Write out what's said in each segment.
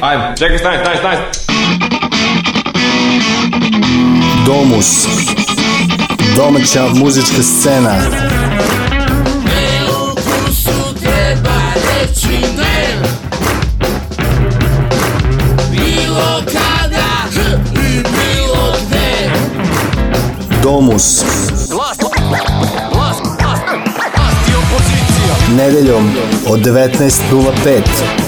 Ajmo, čekaj, stani, stani, stani. Domus. Domaća muzička scena. Ne ukusu treba reći ne. Bilo kada Domus. Vlast, vlast, vlast, vlast i Nedeljom od 19.05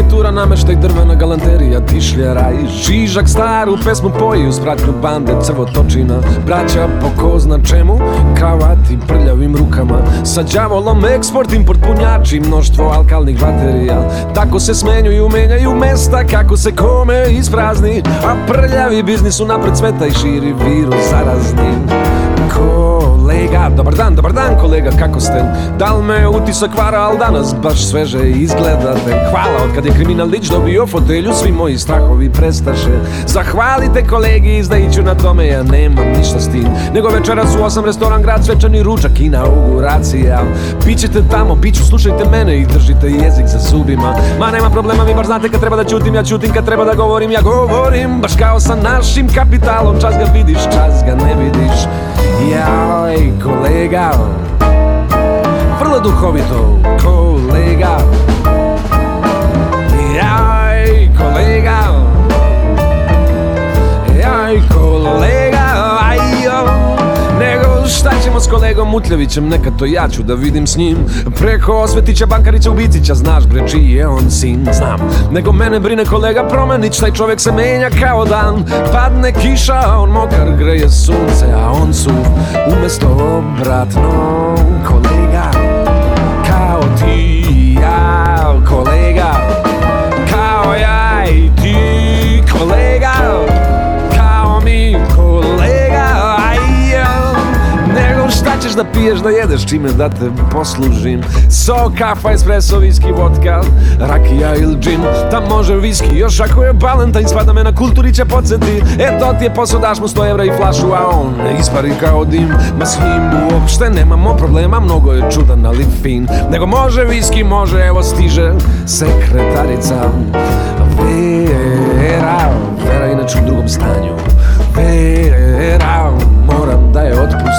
garnitura, nameštaj, drvena galanterija, tišljera i žižak Staru pesmu poji uz pratnju bande, crvo točina, braća po ko zna čemu Kravati prljavim rukama, sa đavolom eksport, import punjači Mnoštvo alkalnih baterija, tako se smenjuju, menjaju mesta Kako se kome isprazni, a prljavi biznis unapred cveta i širi virus zarazni Ko kolega Dobar dan, dobar dan kolega, kako ste? Da li me utisak vara, al danas baš sveže izgledate Hvala, od kad je kriminalić dobio fotelju, svi moji strahovi prestaše Zahvalite kolegi izdajiću na tome, ja nemam ništa s tim Nego večeras u osam restoran grad, svečani ručak i inauguracija Pićete tamo, piću, slušajte mene i držite jezik za zubima Ma nema problema, vi bar znate kad treba da ćutim, ja ćutim Kad treba da govorim, ja govorim Baš kao sa našim kapitalom, čas ga vidiš, čas ga ne vidiš Jaj, mój kolega Vrleduchovi to kolega Jaj, kolega Ai, kolega šta ćemo s kolegom Mutljevićem, neka to ja ću da vidim s njim Preko Osvetića, Bankarića, Ubicića, znaš bre čiji je on sin, znam Nego mene brine kolega Promenić, taj čovjek se menja kao dan Padne kiša, a on mokar greje sunce, a on su umesto obratno Kolega, kao ti i ja, znam šta ćeš da piješ, da jedeš, čime da te poslužim So, kafa, espresso, viski, vodka, rakija ili džin Tam može viski, još ako je balentajn, spada me na kulturića podsjeti E to ti je posao, daš mu 100 evra i flašu, a on ne ispari kao dim Ma s njim uopšte nemamo problema, mnogo je čudan, ali fin Nego može viski, može, evo stiže sekretarica Vera, Vera inače u drugom stanju Vera, moram da je otpuštam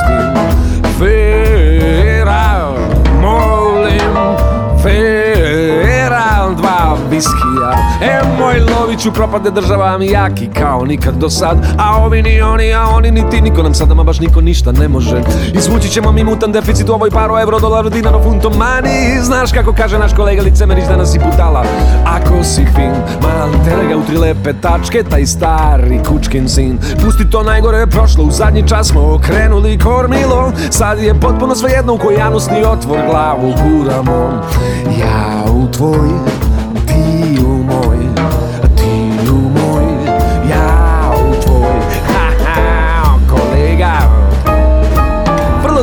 niski ja E moj loviću propade država mi jaki kao nikad do sad A ovi ni oni, a oni ni ti Niko nam sada ma baš niko ništa ne može Izvući ćemo mi mutan deficit u ovoj paru euro, dolar, dinaro, funto, mani Znaš kako kaže naš kolega Licemerić nas i putala Ako si fin, mali terega u tri lepe tačke Taj stari kučkin sin Pusti to najgore je prošlo, u zadnji čas smo okrenuli kormilo Sad je potpuno svejedno u kojanus ni otvor glavu guramo Ja u tvoje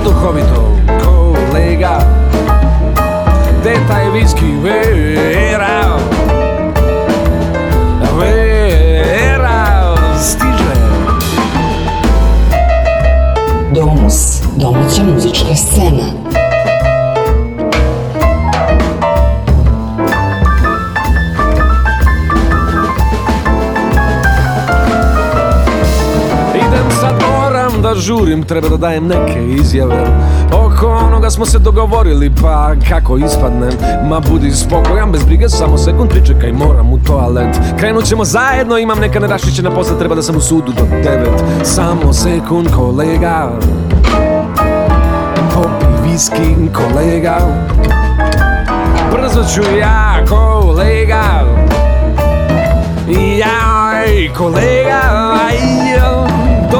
duhovito kolega Gde taj viski vera Vera stiže Domus, domaća muzička scena žurim, treba da dajem neke izjave Oko onoga smo se dogovorili, pa kako ispadnem Ma budi spokojan, bez brige, samo sekund pričekaj, moram u toalet Krenut ćemo zajedno, imam neka nerašićena posla, treba da sam u sudu do devet Samo sekund, kolega Popi viski, kolega Brzo ću ja, kolega Ja, kolega, aj,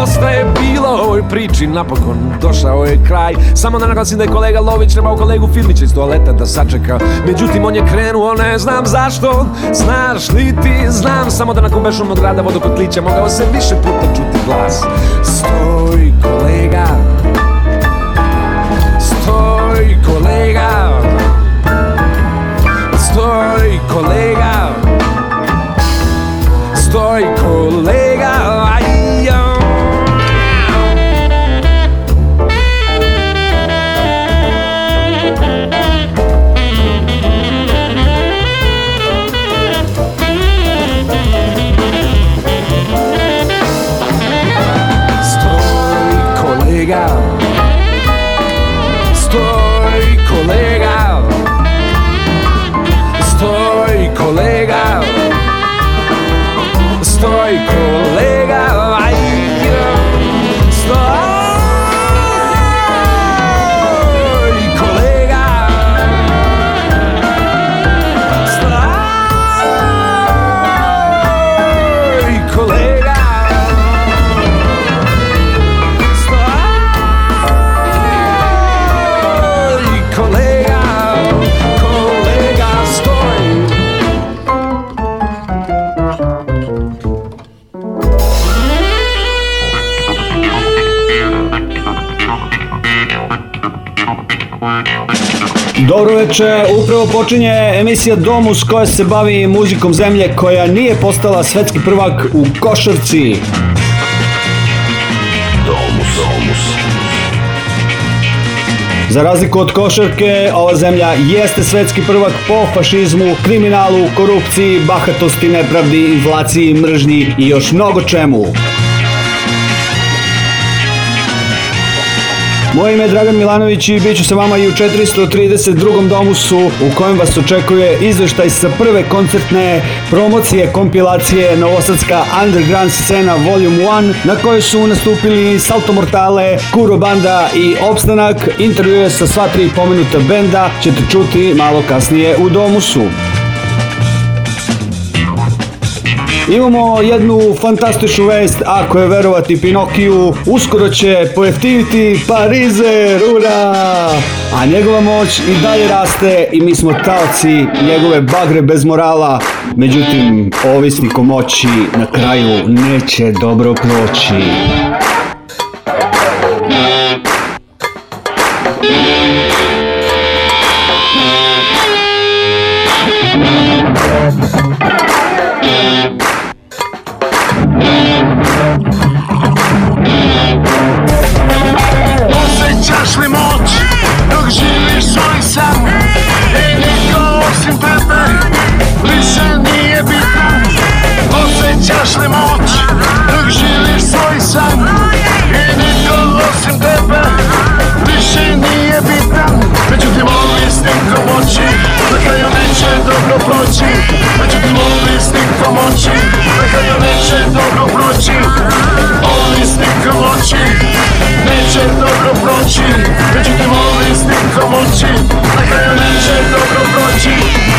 Dosta je bilo ovoj priči, napokon došao je kraj Samo da naglasim da je kolega Lović trebao kolegu Fidlića iz toaleta da sačeka Međutim on je krenuo, ne znam zašto Znaš li ti, znam samo da nakon bešumnog rada vodokotlića Mogao se više puta čuti glas Stoj kolega Stoj kolega Stoj kolega Stoj kolega Dobro veče, upravo počinje emisija Domus koja se bavi muzikom zemlje koja nije postala svetski prvak u košarci. Domus, Domus. Za razliku od košarke, ova zemlja jeste svetski prvak po fašizmu, kriminalu, korupciji, bahatosti, nepravdi, inflaciji, mržnji i još mnogo čemu. Moje ime je Dragan Milanović i bit ću sa vama i u 432. domusu u kojem vas očekuje izveštaj sa prve koncertne promocije kompilacije Novosadska underground scena Volume 1 na kojoj su nastupili Salto Mortale, Kuro Banda i Opstanak. Intervjue sa sva tri pomenuta benda ćete čuti malo kasnije u domusu. Imamo jednu fantastičnu vest, ako je verovati Pinokiju, uskoro će pojeftiniti Parizer, ura! A njegova moć i dalje raste i mi smo taoci njegove bagre bez morala. Međutim, ovisnik o moći na kraju neće dobro proći. osjećaš moć Dok živiš svoj san I niko osim tebe Više nije bitan Međutim voli s nikom oči Na kraju neće dobro proći Međutim voli s nikom oči Na kraju neće dobro proći Voli s nikom oči Neće dobro proći Međutim voli s nikom oči Na kraju neće dobro proći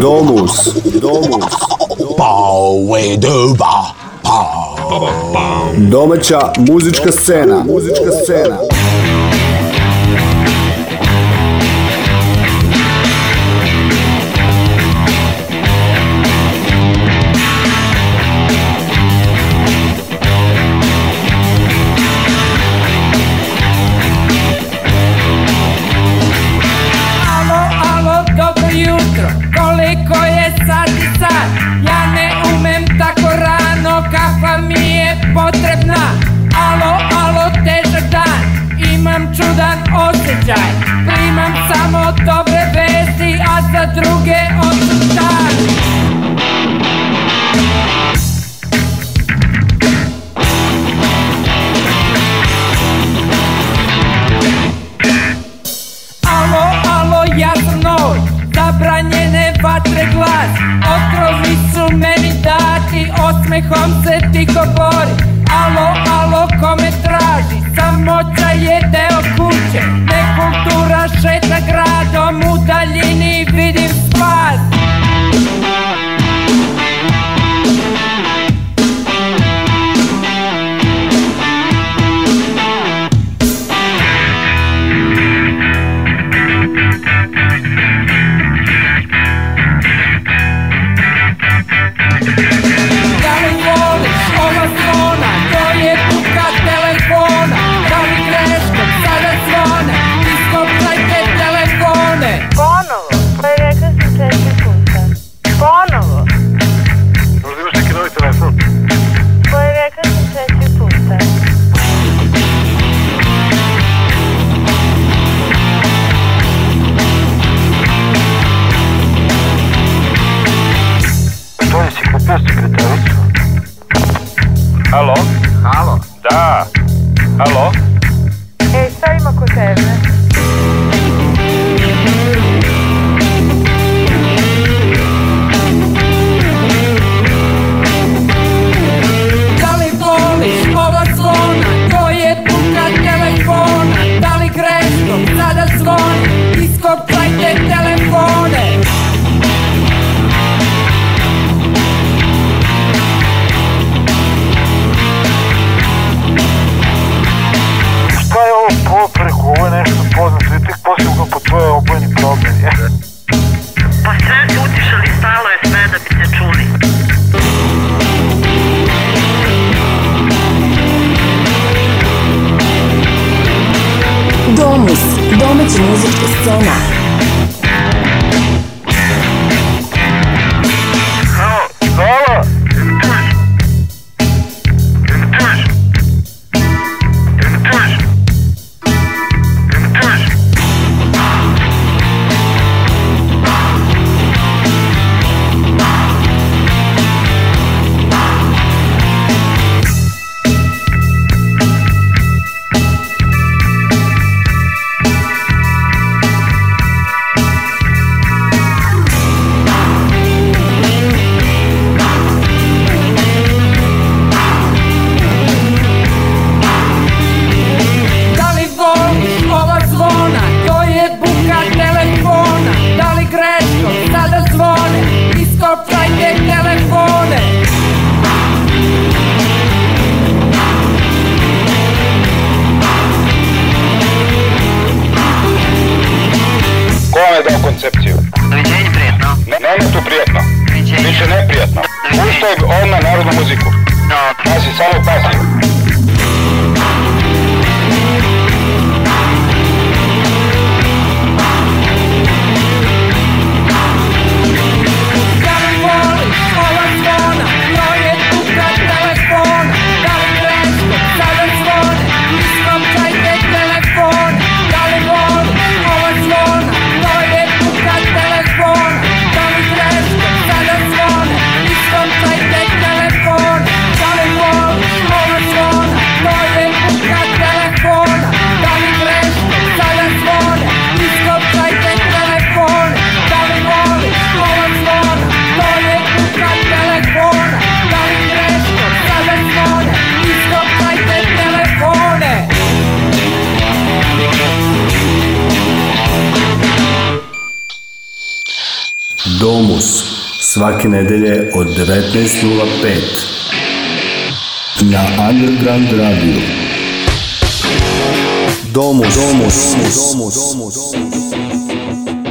Domus, domus. Pauedova. Domaća muzička scena. Muzička scena. Fokus svake nedelje od 19.05 na Underground Radio. Domus, domus, domus, domus, domus. domus.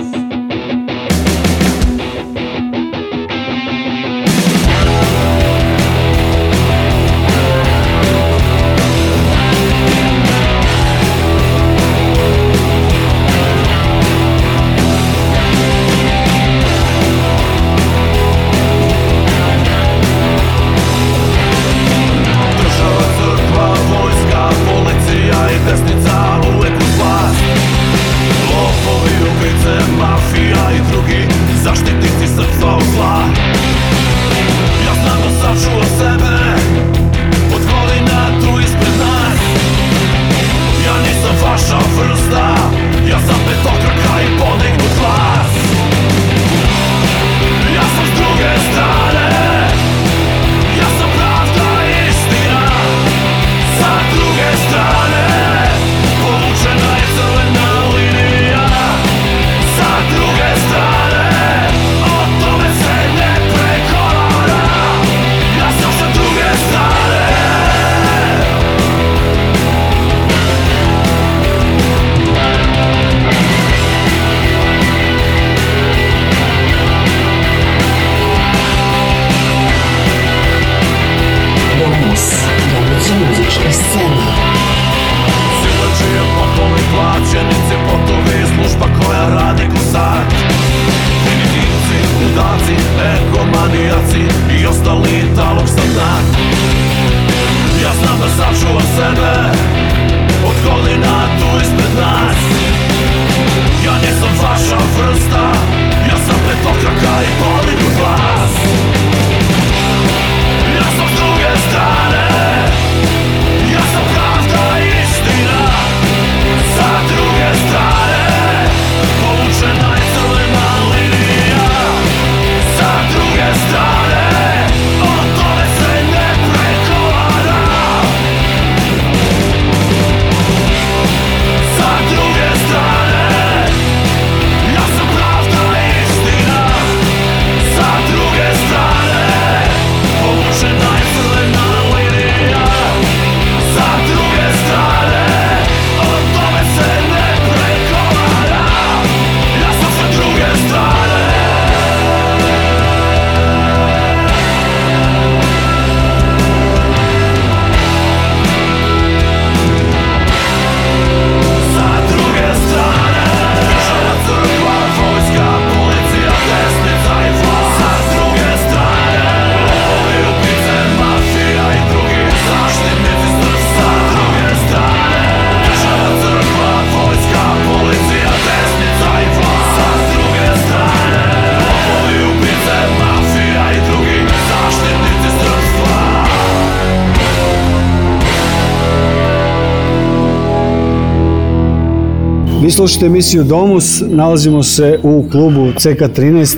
Slušajte emisiju Domus, nalazimo se u klubu CK13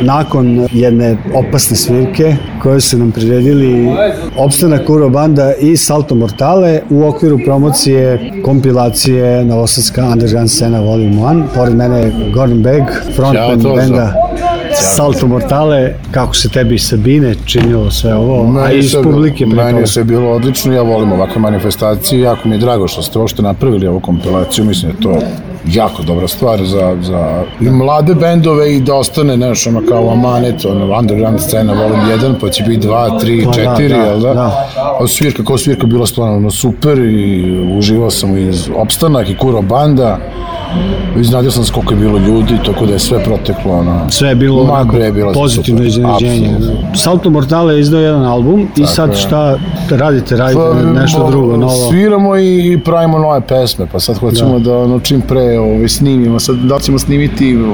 nakon jedne opasne svirke koje su nam priredili Opstana Uro Banda i Salto Mortale u okviru promocije kompilacije Novosadska underground scena Volume 1. Pored mene je Gordon Beg, frontman benda Salto Mortale, kako se tebi Sabine činilo sve ovo, meni a i iz publike pre Meni je bilo odlično, ja volim ovakve manifestacije, jako mi je drago što ste uopšte napravili ovu kompilaciju, mislim da je to jako dobra stvar za, za i mlade bendove i da ostane nešto ono kao amanet, ono underground scena volim jedan, pa će biti dva, tri, pa, da, četiri, da, jel da? da? A svirka, kao svirka bila stvarno super i uživao sam i opstanak i kuro banda. Iznadio sam koliko je bilo ljudi, tako da je sve proteklo. Ono, sve je bilo, je pozitivno iznenađenje. Salto Mortale je izdao jedan album tako i sad šta radite, radite pa, nešto pa, drugo, novo? Sviramo i pravimo nove pesme, pa sad hoćemo da, da ono, čim pre ovaj, snimimo. Sad, da ćemo snimiti uh,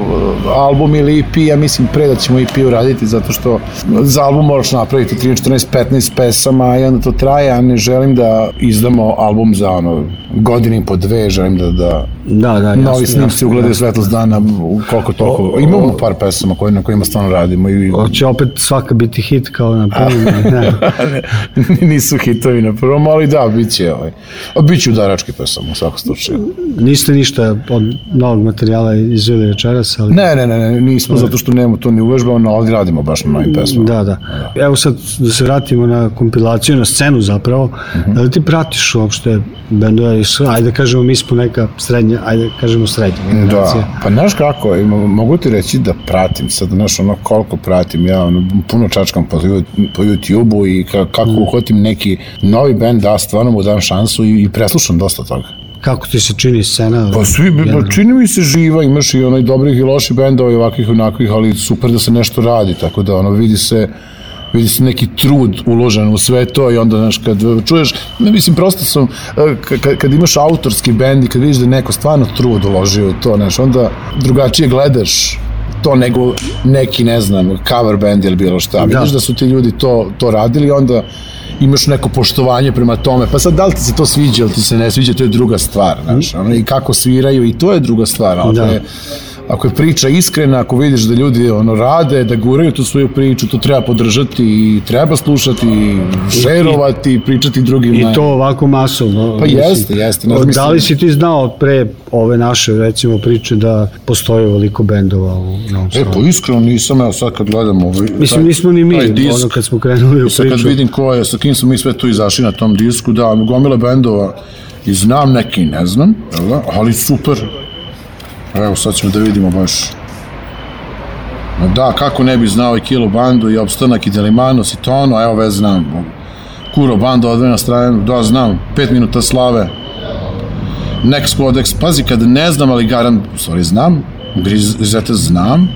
album ili EP, ja mislim pre da ćemo EP uraditi, zato što za album moraš napraviti 13, 14, 15 pesama i onda to traje, a ne želim da izdamo album za ono, godinu i po dve, želim da, da, da, da, da novi se ugledaju svetlost dana, koliko toliko. Imamo par pesama koje, na kojima stvarno radimo. I... Hoće opet svaka biti hit kao na prvom. Nisu hitovi na prvom, ali da, bit će. Ovaj. A bit će udarački pesama u svakom slučaju. Niste ništa od novog materijala izveli večeras? Ali... Ne, ne, ne, ne, nismo, zato što nemamo to ni uvežbavano, ali radimo baš na novim pesmama. Da, da, da. Evo sad da se vratimo na kompilaciju, na scenu zapravo. Uh mhm. -huh. Da li ti pratiš uopšte sve? Ajde da kažemo, mi smo neka srednja, ajde da kažemo kažemo srednja generacija. Da, pa znaš kako, mogu ti reći da pratim sad, znaš ono koliko pratim, ja ono, puno čačkam po, po YouTube-u i kako mm. uhotim neki novi band, da stvarno mu dam šansu i, i preslušam dosta toga. Kako ti se čini scena? Pa svi, pa čini mi se živa, imaš i onaj dobrih i loših bendova i ovakvih i onakvih, ali super da se nešto radi, tako da ono vidi se vidi se neki trud uložen u sve to i onda, znaš, kad čuješ, ne, mislim, prosto sam, e, kad, imaš autorski bend i kad vidiš da neko stvarno trud uložio u to, znaš, onda drugačije gledaš to nego neki, ne znam, cover band ili bilo šta. Da. Vidiš da su ti ljudi to, to radili, onda imaš neko poštovanje prema tome. Pa sad, da li ti se to sviđa ili ti se ne sviđa, to je druga stvar, znaš, mhm. ono, i kako sviraju i to je druga stvar, ali da. je, ako je priča iskrena, ako vidiš da ljudi ono rade, da guraju tu svoju priču, to treba podržati i treba slušati, i šerovati, i pričati drugima. I to ovako masovno. Pa mislim. jeste, jeste. Naš, Da li si ti znao pre ove naše recimo priče da postoje ovoliko bendova u Novom Sadu? E, pa iskreno nisam, evo sad kad gledam ovaj, Mislim, taj, nismo ni mi, disk, ono kad smo krenuli u priču. Sad kad vidim ko je, sa kim smo mi sve tu izašli na tom disku, da, gomile bendova i znam neki, ne znam, jel da, ali super, Pa evo, sad ćemo da vidimo baš. Da, kako ne bi znao i Kilo Bandu i Obstanak i Delimanos i Tono, evo već znam. Kuro Banda odvojena strana, da znam, 5 minuta slave. Next Codex, pazi kad ne znam, ali garam, sorry, znam, Grizete znam,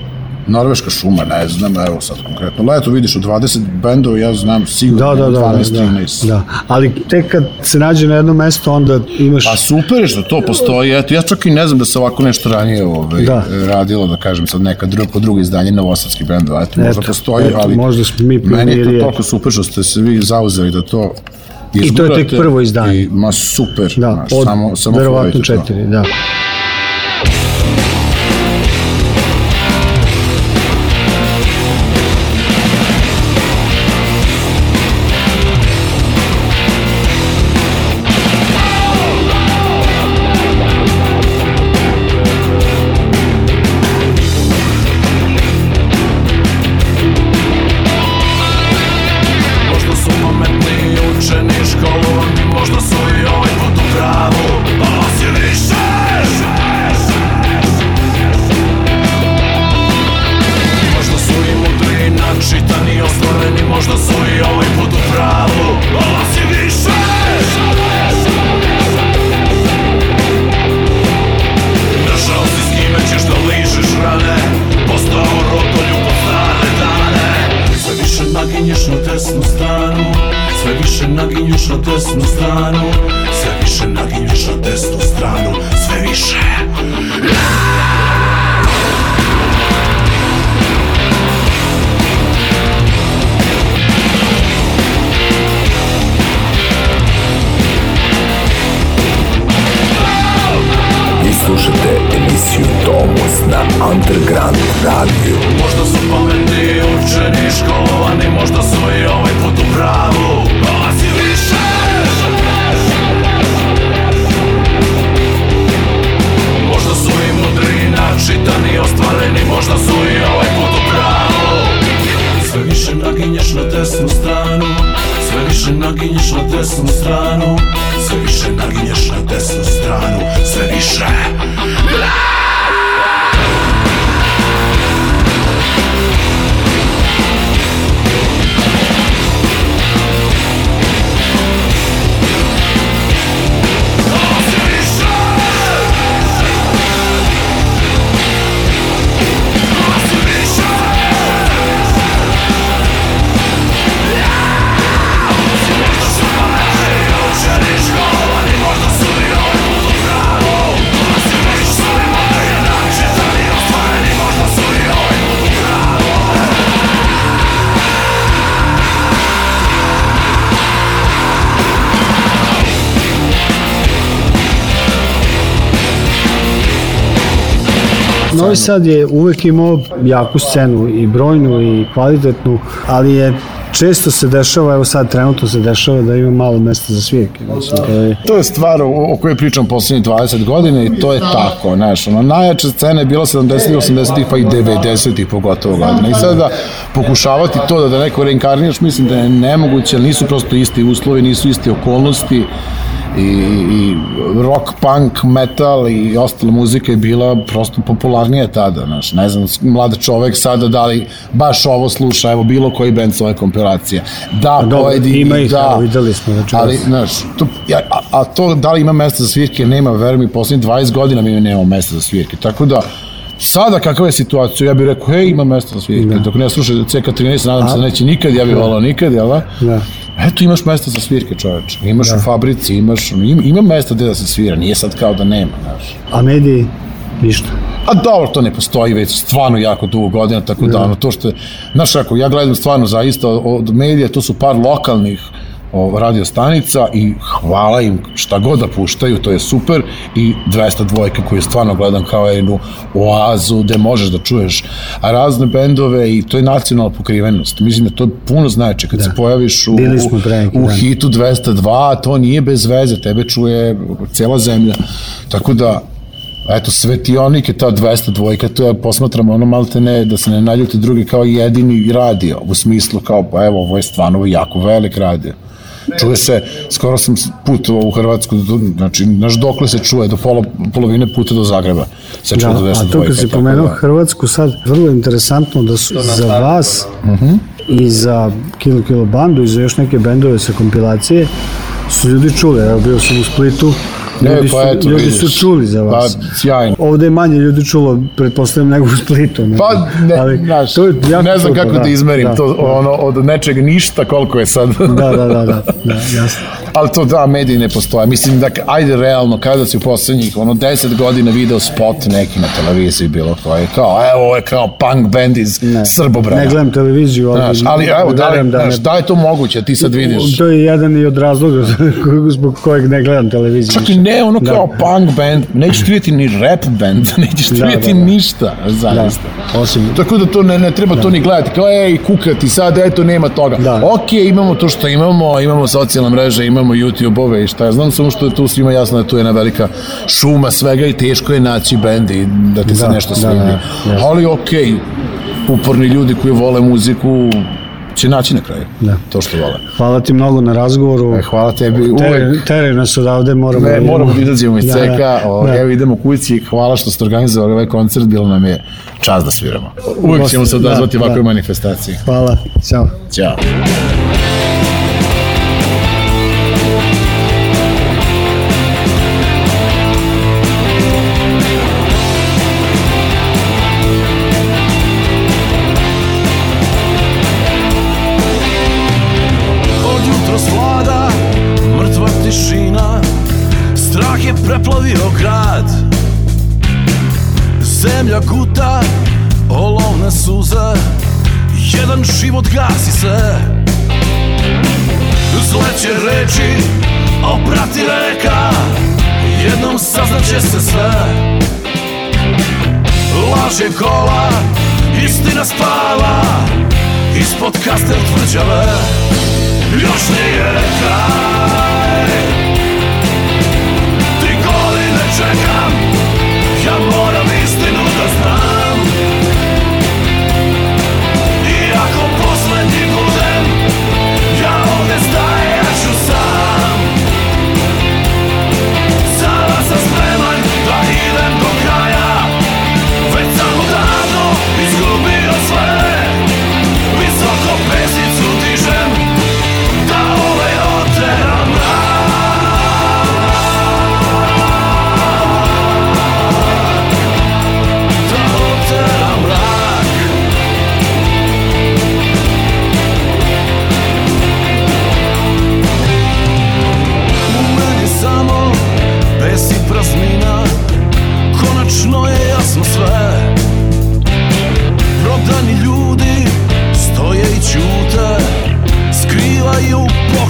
Norveška šuma, ne znam, evo sad konkretno. Leto vidiš od 20 bendova, ja znam sigurno da, da, da, 12, da, 13. Da, da. da, ali tek kad se nađe na jedno mesto, onda imaš... Pa super je što to postoji, eto, ja čak i ne znam da se ovako nešto ranije ovaj, da. radilo, da kažem sad neka druga, po drugo izdanje novosadskih bendova, eto, možda eto, postoji, eto, ali možda smo mi meni je to toliko super što ste se vi zauzeli da to izgurate. I to je tek prvo izdanje. I, ma super, da, naš, od, samo, samo verovatno četiri, to. da. Novi ovaj Sad je uvek imao jaku scenu i brojnu i kvalitetnu, ali je često se dešava, evo sad trenutno se dešava da ima malo mesta za svijeke. Mislim, to, je... to je stvar o, o kojoj pričam poslednjih 20 godina i to je da. tako, znaš, ono, najjača scena je bila 70 80-ih, pa i 90-ih pogotovo godina. I sada da pokušavati to da, da neko reinkarniraš, mislim da je nemoguće, ali nisu prosto isti uslovi, nisu iste okolnosti, i, i rock, punk, metal i ostala muzika je bila prosto popularnija tada, znaš, ne znam, mlad čovek sada da li baš ovo sluša, evo bilo koji band sa ove kompilacije. Da, Dobro, pojedini, ima ih, da, evo, videli smo, znači, ali, znaš, to, a, a to da li ima mesta za svirke, nema, veruj mi, poslednjih 20 godina mi nema mesta za svirke, tako da, Sada kakva je situacija, ja bih rekao, hej, ima mesta za svirke, da. dok ne slušaju CK13, nadam se da neće nikad, ja bih volao nikad, jel da? Da. Eto, imaš mesta za svirke, čoveče. Imaš da. u fabrici, imaš, im, ima mesta gde da se svira, nije sad kao da nema, znaš. A mediji, ništa. A dobro, to ne postoji već stvarno jako dugo godina, tako da, da. ono, to što, znaš, ako ja gledam stvarno zaista od medija, to su par lokalnih, radio stanica i hvala im šta god da puštaju, to je super i 200 dvojka koju stvarno gledam kao jednu oazu gde možeš da čuješ a razne bendove i to je nacionalna pokrivenost. Mislim da to puno znači kad da. se pojaviš u, u da. hitu 202, to nije bez veze, tebe čuje cela zemlja. Tako da eto, svetionik je ta 200 dvojka, to ja posmatram ono malo ne, da se ne naljuti drugi kao jedini radio, u smislu kao, pa evo, ovo je stvarno jako velik radio čuje se, skoro sam putovao u Hrvatsku, znači, naš dokle se čuje, do polo, polovine puta do Zagreba se čuje da, do desne dvojke. A to kad si pomenuo da. Hrvatsku, sad vrlo interesantno da su za vas uh da. -huh. i za Kilo Kilo bandu i za još neke bendove sa kompilacije su ljudi čuli, evo bio sam u Splitu, Ne, ljudi, pa eto, ljudi vidiš. su čuli za vas. Pa, sjajno. Ovde je manje ljudi čulo, pretpostavljam, nego u Splitu. Ne? Pa, ne, ali, znaš, to je ne znam kako da, da izmerim da, to, da. ono, od nečeg ništa koliko je sad. da, da, da, da, da jasno ali to da, mediji ne postoje. Mislim da, ajde realno, kada si u poslednjih, ono, deset godina video spot neki na televiziji bilo koji, kao, evo, ovo je kao punk band iz ne, Srbobrana. Ne gledam televiziju, ali, znaš, ali evo, da, li, da, znaš, ne... da je to moguće, ti sad vidiš. To je jedan i od razloga zbog kojeg ne gledam televiziju. Čak i ne, ono da. kao punk band, nećeš vidjeti ni rap band, nećeš da, vidjeti da, da. ništa, da. zaista. Da, osim... Tako da to ne, ne treba da. to ni gledati, kao, ej, kukati sad, eto, nema toga. Da. Ok, imamo to što imamo, imamo socijalne mreže, imamo imamo YouTube-ove i šta znam, samo što je tu svima jasno da tu je jedna velika šuma svega i teško je naći bendi da ti da, se nešto da, snimi. Da, da, da. Ali okej, okay, uporni ljudi koji vole muziku, će naći na kraju da. to što vole. Hvala ti mnogo na razgovoru. E, hvala tebi. Tere, uvek... tere nas odavde, moramo, ne, da moramo da izađemo iz da, ceka. Da, o, da. Evo idemo kući, hvala što ste organizovali ovaj koncert, bilo nam je čast da sviramo. Uvek Gost, ćemo se da, odazvati da, ovakve da. manifestacije. Hvala, ćao. Ćao. się koła Istyna spała I z podcastem w twardziele Już nie jechaj Ty gory, czekam Ja mogę you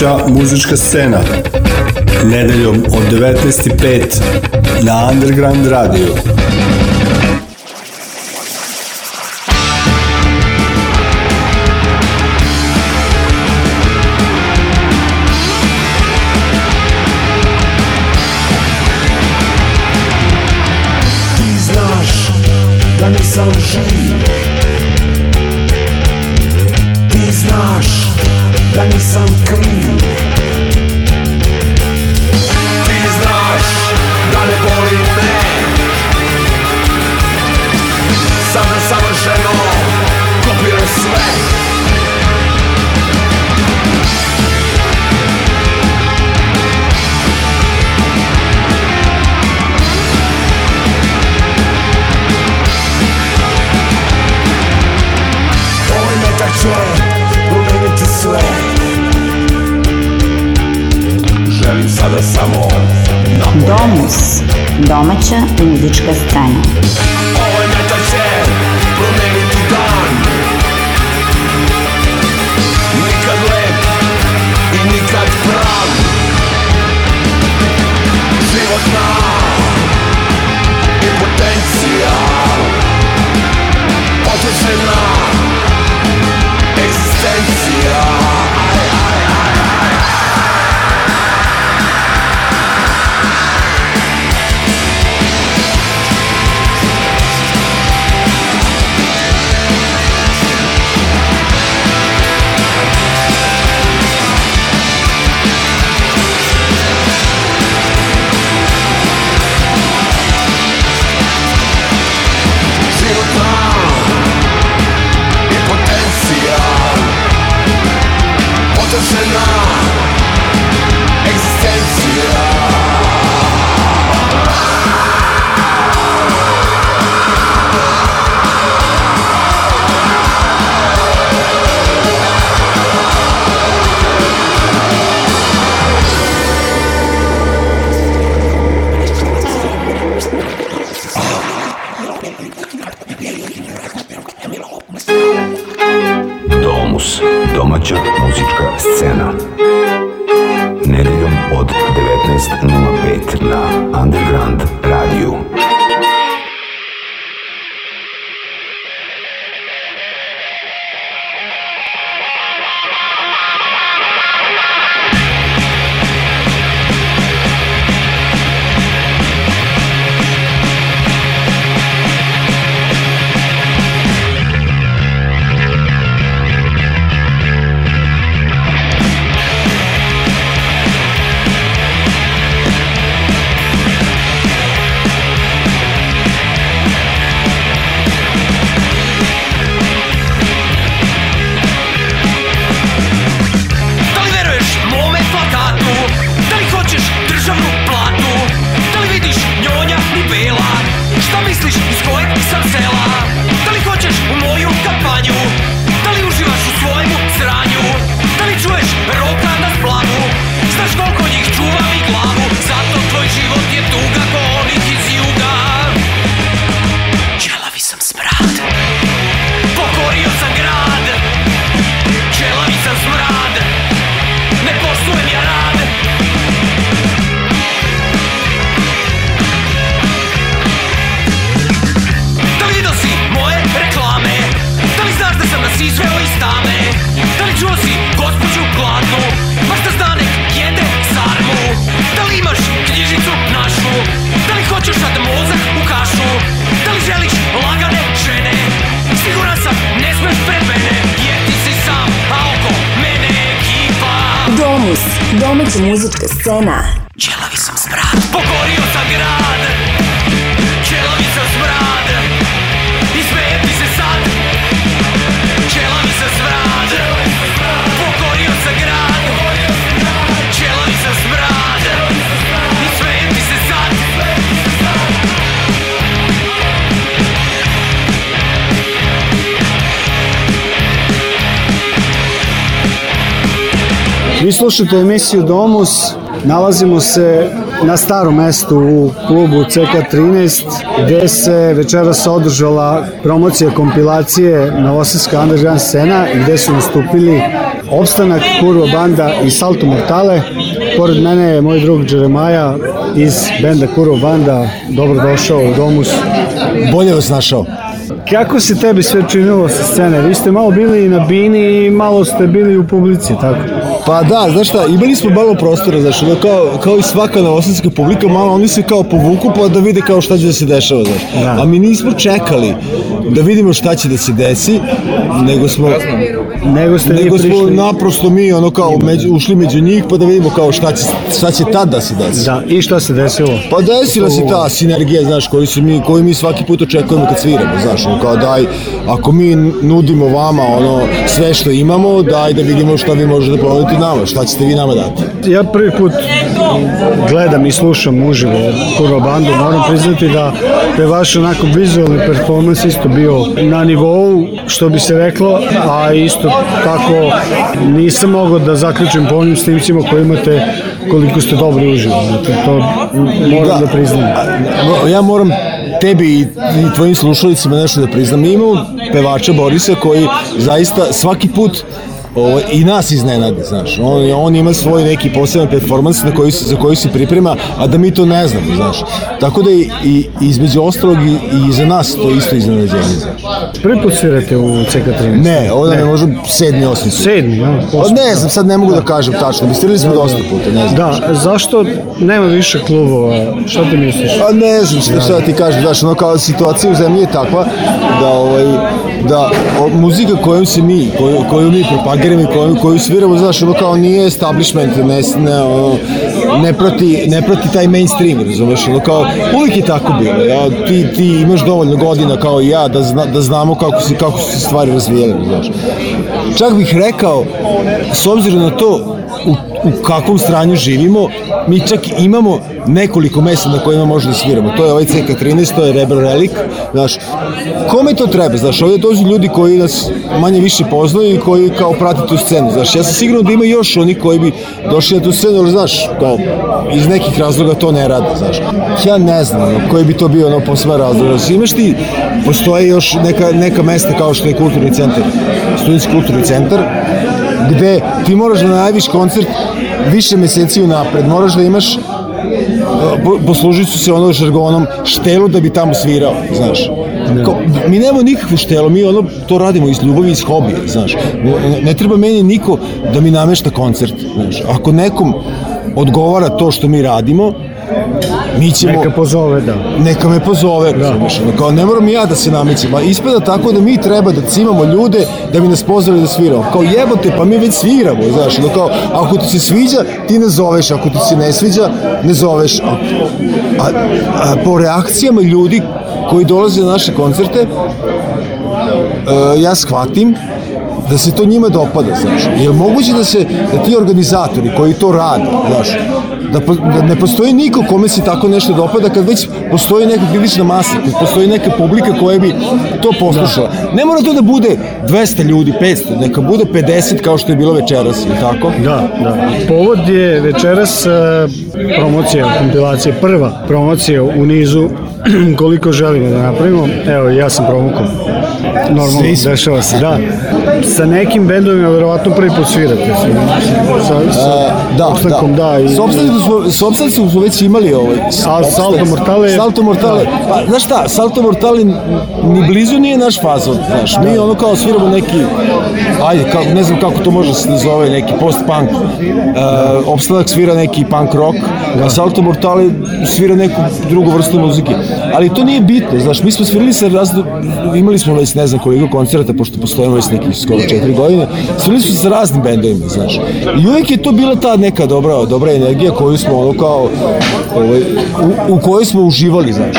domaća muzička scena. Nedeljom od 19.05 na Underground Radio. Ti znaš da nisam živ sada samo na Domus, domaća muzička scena. Vi slušate emisiju Domus, nalazimo se na starom mestu u klubu CK13 gde se večeras održala promocija kompilacije Novosadska underground scena gde su nastupili Opstanak, Kurva Banda i Salto Mortale. Pored mene je moj drug Jeremaja iz benda Kurva Banda. Dobrodošao u Domus. Bolje vas našao. Kako se tebi sve činilo sa scene? Vi ste malo bili na bini i malo ste bili u publici, tako? Pa da, znaš šta, imali smo malo prostora, znaš, ono kao, kao i svaka novosadska publika, malo oni se kao povuku pa da vide kao šta će da se dešava, znaš. Da. A mi nismo čekali da vidimo šta će da se desi, nego smo nego, ste nego smo prišli... naprosto mi ono kao među, ušli među njih pa da vidimo kao šta će, šta će tad da se desi. Da, i šta se desilo? Pa desila se ta sinergija, znaš, koju, su mi, koju mi svaki put očekujemo kad sviramo, znaš, ono kao daj, ako mi nudimo vama ono sve što imamo, daj da vidimo šta vi možete ponuditi nama, šta ćete vi nama dati. Ja prvi put gledam i slušam uživo Kuro bandu, moram priznati da je vaš onako vizualni performans isto bio na nivou, što bi se reklo, a isto tako nisam mogao da zaključim po onim snimcima koje imate koliko ste dobro uživali znači, to, to moram da, da priznam. Ja moram tebi i tvojim slušalicima nešto da priznam. Mi imamo pevača Borisa koji zaista svaki put ovo, i nas iznenadi, znaš. On, on ima svoj neki poseban performans na koji, se, za koji se priprema, a da mi to ne znamo, znaš. Tako da i, i između ostalog i, i za nas to isto iznenađenje, znaš. Prvi u CK13? Ne, ovdje ne, ne možem sedmi, osmi put. Sedmi, ja, pa Ne znam, sad ne mogu da, da kažem tačno, bi stirali smo dosta puta, ne znam. Da, zašto nema više klubova, šta ti misliš? A pa ne znam šta, šta ti kažem, znaš, ono kao situacija u zemlji je takva da, ovaj, da o, muzika kojom se mi, koju, koju mi propagiramo grmi koju, koju sviramo, znaš, ono kao nije establishment, ne, ne, ono, ne, proti, ne proti taj mainstream, razumeš, ono kao, uvijek je tako bilo, ja, ti, ti imaš dovoljno godina kao i ja da, zna, da znamo kako se, kako se stvari razvijale, znaš. Čak bih rekao, s obzirom na to, u, u kakvom stranju živimo, mi čak imamo nekoliko mesta na kojima možemo da sviramo. To je ovaj CK13, to je Rebel Relic, znaš, kome to treba, znaš, ovdje dođu ljudi koji nas manje više poznaju i koji kao prate tu scenu, znaš, ja sam siguran da ima još oni koji bi došli na tu scenu, ali znaš, kao, iz nekih razloga to ne rade, znaš. Ja ne znam koji bi to bio ono posve razloga, znaš, imaš ti, postoje još neka, neka mesta kao što je kulturni centar, studijski kulturni centar, gde ti moraš da najaviš koncert više meseci unapred, moraš da imaš poslužit su se ono žargonom štelu da bi tamo svirao, znaš. Da. Kao, mi nemamo nikakvu štelu, mi ono to radimo iz ljubavi, iz hobija, znaš. Ne treba meni niko da mi namešta koncert, znaš. Ako nekom odgovara to što mi radimo, mi ćemo... Neka pozove, da. Neka me pozove, da. Kao, ne moram ja da se namećem, a ispada tako da mi treba da cimamo ljude da bi nas pozvali da sviramo. Kao jebote, pa mi već sviramo, znaš, ono kao, ako ti se sviđa, ti ne zoveš, ako ti se ne sviđa, ne zoveš. A, a, a po reakcijama ljudi koji dolaze na naše koncerte, a, e, ja shvatim da se to njima dopada, znaš. Je moguće da se da ti organizatori koji to rade, znaš, da, po, da ne postoji niko kome se tako nešto dopada kad već postoji neka krivična masa, kad postoji neka publika koja bi to poslušala. Da. Ne mora to da bude 200 ljudi, 500, neka bude 50 kao što je bilo večeras, je tako? Da, da. Povod je večeras e, promocija, kompilacija, prva promocija u nizu koliko želimo da napravimo. Evo, ja sam promukao normalno, Svi dešava se, da. Sa nekim bendovima verovatno prvi put svirate. Sa, e, sa uh, da, obstankom, da. da i... Sobstan smo, smo već imali ovaj. Sa, Salto Mortale. Salto Mortale. Da. Pa, znaš šta, Salto Mortale ni blizu nije naš fazon, znaš. Mi ono kao sviramo neki, ajde, kao, ne znam kako to može da se nazove, neki post-punk. Uh, Opstanak svira neki punk rock, da. a Salto Mortale svira neku drugu vrstu muzike. Ali to nije bitno, znaš, mi smo svirili sa razli... imali smo već ne znam koliko koncerta, pošto postojimo već nekih skoro četiri godine, svirali su sa raznim bendovima, znaš. I uvijek je to bila ta neka dobra, dobra energija koju smo ono kao, ovaj, u, u kojoj smo uživali, znaš.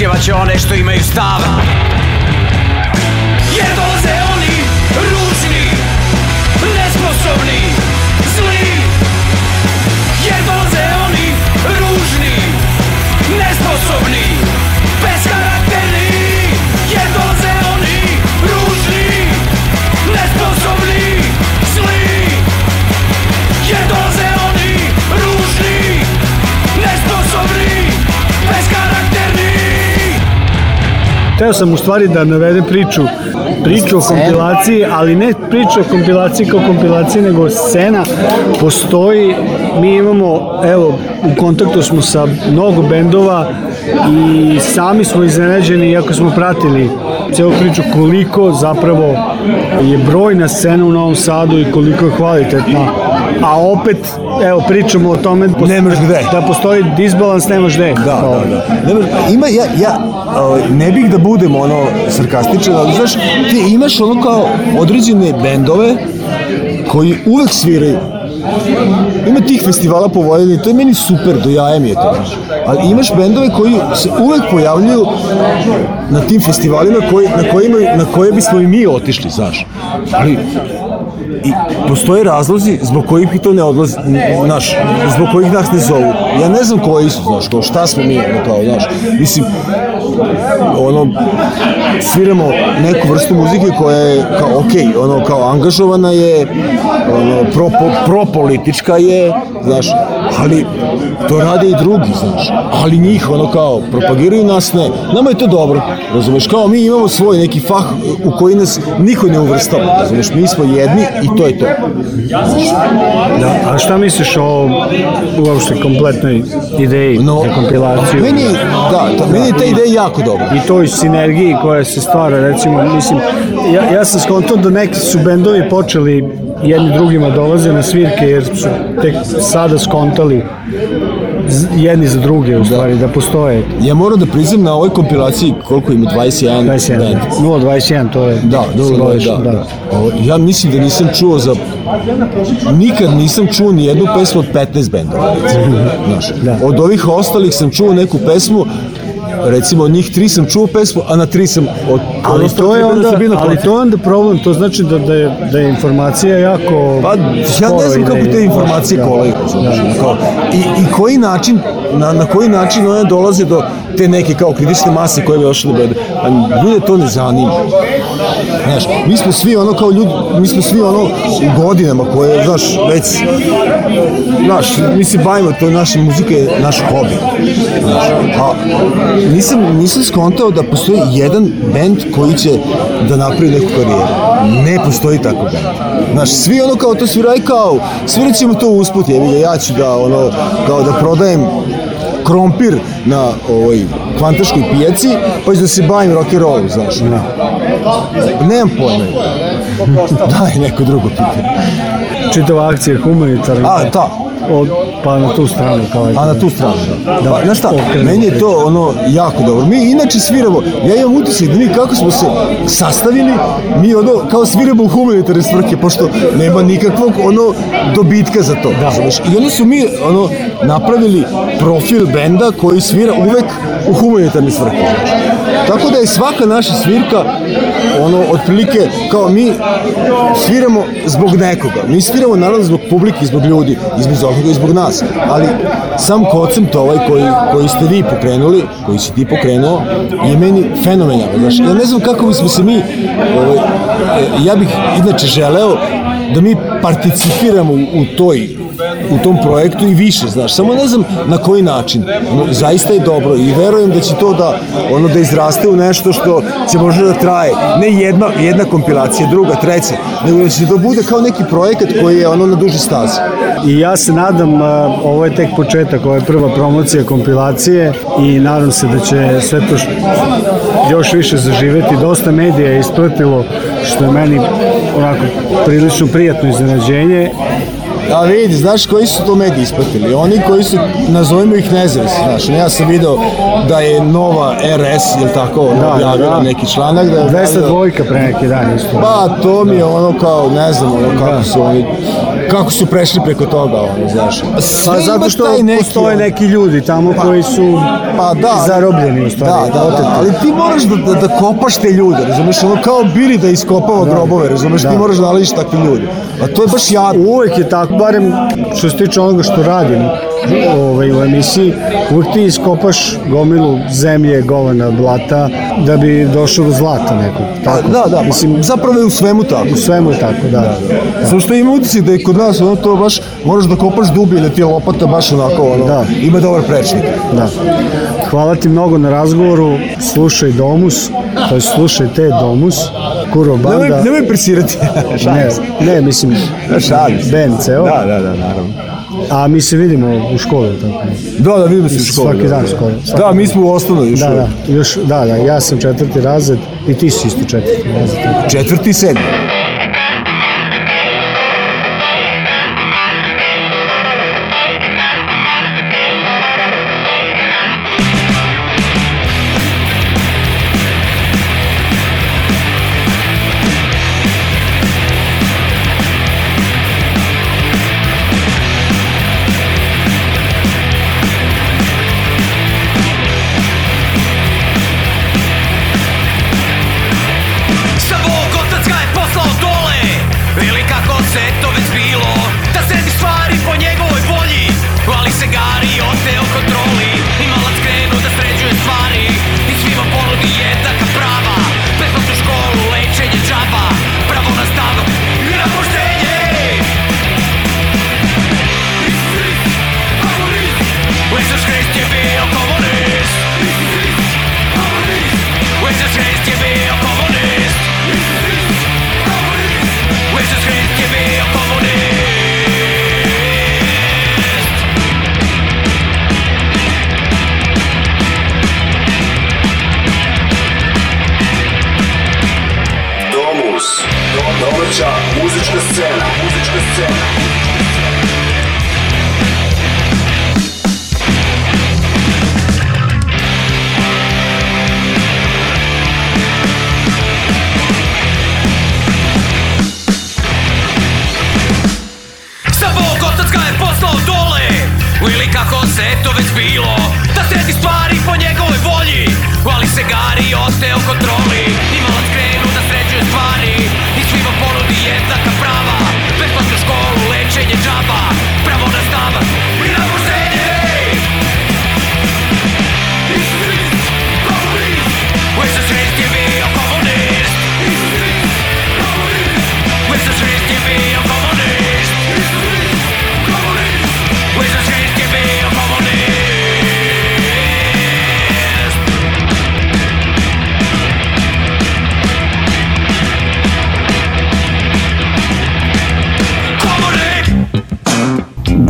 Ćevaće one što imaju stav Teo sam u stvari da navedem priču, priču o kompilaciji, ali ne priču o kompilaciji kao kompilaciji, nego scena postoji, mi imamo, evo, u kontaktu smo sa mnogo bendova i sami smo iznenađeni, iako smo pratili celu priču koliko zapravo je brojna scena u Novom Sadu i koliko je kvalitetna. A opet, evo, pričamo o tome da ne možeš gde. da postoji disbalans, nemaš gde. Da, da, da. Nemaš, ima, ja, ja ne bih da budem ono sarkastičan, ali znaš, ti imaš ono kao određene bendove koji uvek sviraju ima tih festivala po Vojvodini, to je meni super, do mi je to ali imaš bendove koji se uvek pojavljuju na tim festivalima koji, na, kojima, na koje bismo i mi otišli, znaš. Ali i postoje razlozi zbog kojih to ne odlazi, naš, zbog kojih nas ne zovu. Ja ne znam koji su, znaš, kao šta smo mi, ono kao, znaš, mislim, ono, sviramo neku vrstu muzike koja je, kao, ok, ono, kao, angažovana je, ono, pro, pro, propolitička je, znaš, ali to rade i drugi, znaš, ali njih ono kao propagiraju nas ne, nama je to dobro, razumeš, kao mi imamo svoj neki fah u koji nas niko ne uvrstava, razumeš, mi smo jedni i to je to. Da, a šta misliš o uopšte kompletnoj ideji no, za kompilaciju? Meni, da, ta, meni je ta ideja jako dobra. I toj sinergiji koja se stvara, recimo, mislim, ja, ja sam skontan da neki su bendovi počeli jedni drugima dolaze na svirke jer su tek sada skontali jedni za druge u stvari, da, da postoje. Ja moram da priznam na ovoj kompilaciji koliko ima 21 21, band. 21 to je da, 021, da, da, da. da. O, ja mislim da nisam čuo za nikad nisam čuo ni jednu pesmu od 15 bendova. Mhm. Znaš, da. Od ovih ostalih sam čuo neku pesmu recimo od njih tri sam čuo pesmu, a na tri sam od, ali to je onda, da ali to je onda problem, to znači da, da, je, da je informacija jako pa ja ne znam kako te informacije kolaju da, da, da. i, i koji način na, na koji način one dolaze do te neke kao kritične mase koje bi došle do da bede. A ljude to ne zanima. Znaš, mi smo svi ono kao ljudi, mi smo svi ono u godinama koje, znaš, već, znaš, mi se bavimo, to naše muzike je naš hobi. Znaš, a nisam, nisam skontao da postoji jedan bend koji će da napravi neku karijeru. Ne postoji tako band. Znaš, svi ono kao to sviraj kao, svirat ćemo to usput, jebi ga, ja ću da, ono, kao da prodajem krompir na ovoj kvantaškoj pijaci, pa ću da se bavim rock and rollom, znaš. Ja. Nemam pojma. Daj neko drugo pitanje. Čitava akcija humanitarna. A, da, od, pa na tu stranu. Kao je. A na tu stranu. Da, pa, znaš šta, meni je to ono jako dobro. Mi inače sviramo, ja imam utisak da mi kako smo se sastavili, mi ono kao sviramo u humanitarne svrhe, pošto nema nikakvog ono dobitka za to. Da. Znaš, I onda su mi ono napravili profil benda koji svira uvek u humanitarne svrhe. Tako da je svaka naša svirka ono otprilike kao mi sviramo zbog nekoga. Mi sviramo naravno zbog publike, zbog ljudi, između ostalog i zbog nas. Ali sam koncept ovaj koji, koji ste vi pokrenuli, koji si ti pokrenuo, je meni fenomenalno. Znaš, ja ne znam kako bismo se mi, ovaj, ja bih inače želeo da mi participiramo u toj u tom projektu i više, znaš, samo ne znam na koji način. Ono, zaista je dobro i verujem da će to da, ono, da izraste u nešto što će možda da traje. Ne jedna, jedna kompilacija, druga, treća, nego da će to da bude kao neki projekat koji je ono na duže stazi. I ja se nadam, ovo je tek početak, ovo je prva promocija kompilacije i nadam se da će sve to još više zaživeti. Dosta medija je ispratilo što je meni onako prilično prijatno iznenađenje A da, vidi, znaš koji su to mediji ispratili? Oni koji su, nazovimo ih nezres, znaš, ja sam video da je nova RS, ili tako, da, da, objavila da. neki članak. Da je 22 pre neki dan isto. Pa, to mi je da. ono kao, ne znam, ono kako su oni kako su prešli preko toga, ono, znaš. pa, pa zato što neki, postoje neki ljudi tamo pa, koji su pa, da, zarobljeni u stvari. Da, da, da oteti. da, ali ti moraš da, da, da kopaš te ljude, razumeš, ono kao bili da iskopava da, grobove, razumeš, da. ti moraš da nališ takvi ljudi. A to je baš jadno. Uvek je tako, barem što se tiče onoga što radim, ovaj, u emisiji, uvek ti iskopaš gomilu zemlje, govana, blata, da bi došao do zlata nekog. Tako. Da, da, Mislim, zapravo je u svemu tako. U svemu je tako, da. da, da. Samo što ima utici da je kod nas ono to baš, moraš da kopaš dublje, da ti je lopata baš onako, ono, da. ima dobar prečnik. Da. Hvala ti mnogo na razgovoru, slušaj Domus, to je slušaj te Domus, Kuro Banda. Nemoj, nemoj presirati. ne, ne, mislim, Šalim. Ben ceo. Da, da, da, naravno. A mi se vidimo u školi. Tako. Da, da, vidimo se u školi. Svaki da, dan u školi. da, da mi smo u osnovnoj još. Da, da, još, da, da, ja sam četvrti razred i ti si isto četvrti razred. Četvrti i sedmi.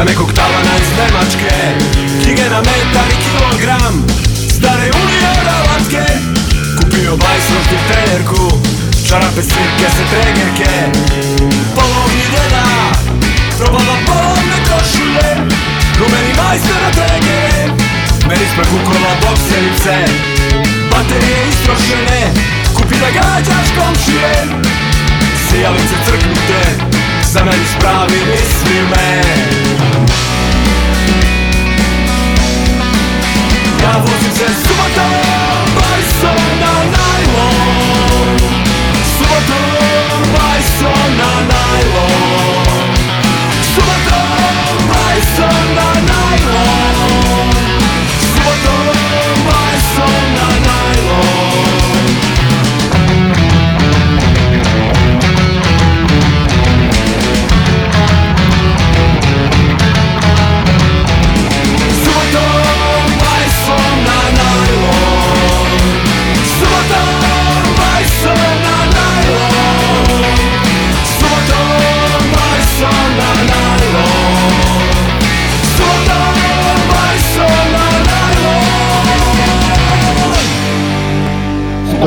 Sa nekog talana iz Nemačke Knjige na metar i kilogram Stare uniora latke Kupio bajsnošnu trenerku Čarape, slike, se tregerke Polovni deda Probala polovne košulje Rumeni majster na tegere Meni ispred kukova bokserice Baterije istrošene Kupi da gađaš komšije Sijalice crknute sam pravi, spravi mislime Ja vozim se subotom, bajsom na najlon Subotom, bajsom na najlon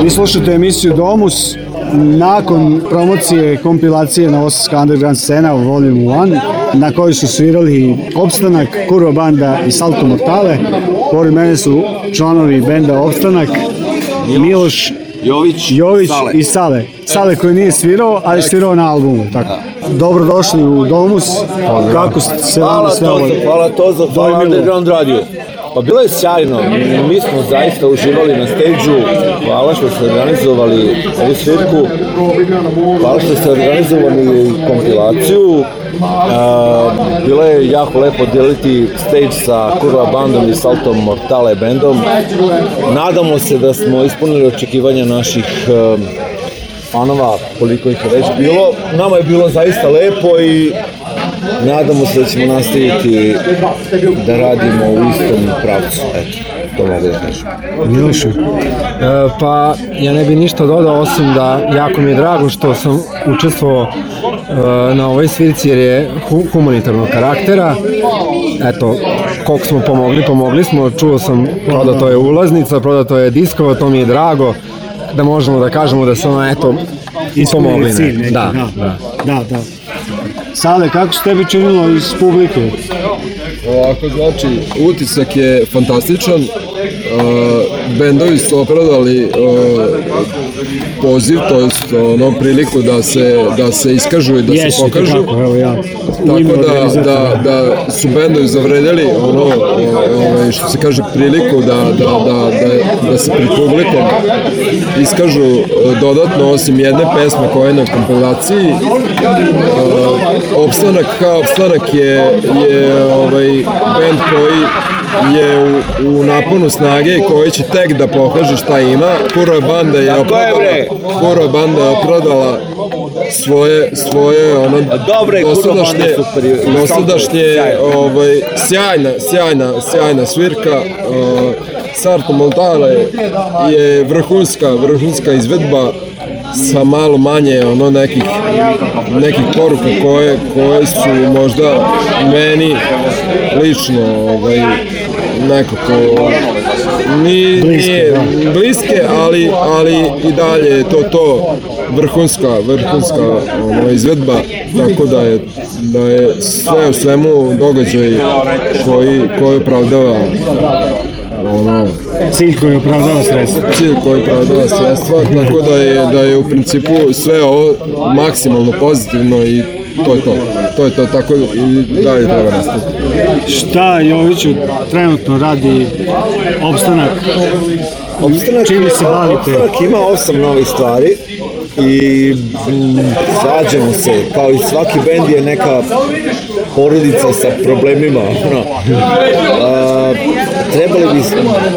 Vi slušate emisiju Domus nakon promocije kompilacije na Osijska underground scena u Volume 1 na kojoj su svirali Opstanak, Kurva Banda i Salto Mortale. Pored mene su članovi benda Opstanak, Miloš Jović, Jović Sale. i Sale. Sale koji nije svirao, ali je svirao na albumu. Tako. Da. Dobrodošli u Domus. Kako se vama sve ovo... Hvala to za Underground Radio. Pa bilo je sjajno. Mi smo zaista uživali na stage hvala što ste organizovali ovu svirku, hvala što ste organizovali kompilaciju. E, bilo je jako lepo deliti stage sa Kurva bandom i Saltom Mortale bandom. Nadamo se da smo ispunili očekivanja naših e, fanova, koliko ih je već bilo. Nama je bilo zaista lepo i nadamo se da ćemo nastaviti da radimo u istom pravcu. Eto to mogu da kažem. Milošu, e, pa ja ne bih ništa dodao osim da jako mi je drago što sam učestvovao e, na ovoj svirci jer je hu, humanitarnog karaktera. Eto, koliko smo pomogli, pomogli smo, čuo sam to je ulaznica, proda to je diskova, to mi je drago da možemo da kažemo da smo eto pomogli. Cilj, neki, da, da, da, da. da, Sale, kako se tebi činilo iz publike? Ovako, znači, utisak je fantastičan, E, bendovi su opravdali e, poziv, to jest ono priliku da se, da se iskažu i da Jeste, se pokažu. Tako, evo ja. tako da, da, da su bendovi zavredili ono, ove, ovaj, što se kaže priliku da, da, da, da, da se pred publikom iskažu e, dodatno osim jedne pesme koja je na kompilaciji. Opstanak kao opstanak je, je ovaj, band koji je u, u naponu snage koji će tek da pokaže šta ima. Kuro banda je opravdala, Kuro banda je opravdala svoje, svoje ono, Dobre, dosadašnje, dosadašnje ovaj, sjajna, sjajna, sjajna svirka. Uh, Sarto Montale je vrhunska, vrhunska izvedba sa malo manje ono nekih nekih poruka koje koje su možda meni lično ovaj nekako ni, bliske, nije da. bliske, ali, ali i dalje je to to vrhunska, vrhunska ono, izvedba, tako da je, da je sve u svemu događaj koji, koji opravdava ono, cilj koji opravdava sredstva. Cilj koji opravdava sredstva, tako da je, da je u principu sve ovo maksimalno pozitivno i to je to. To je to, tako i dalje treba nastaviti. Šta Joviću trenutno radi opstanak? Opstanak, Čim se bavite? Opstanak ima osam novih stvari i mm, svađamo se, kao i svaki bend je neka porodica sa problemima. No. A, trebali bi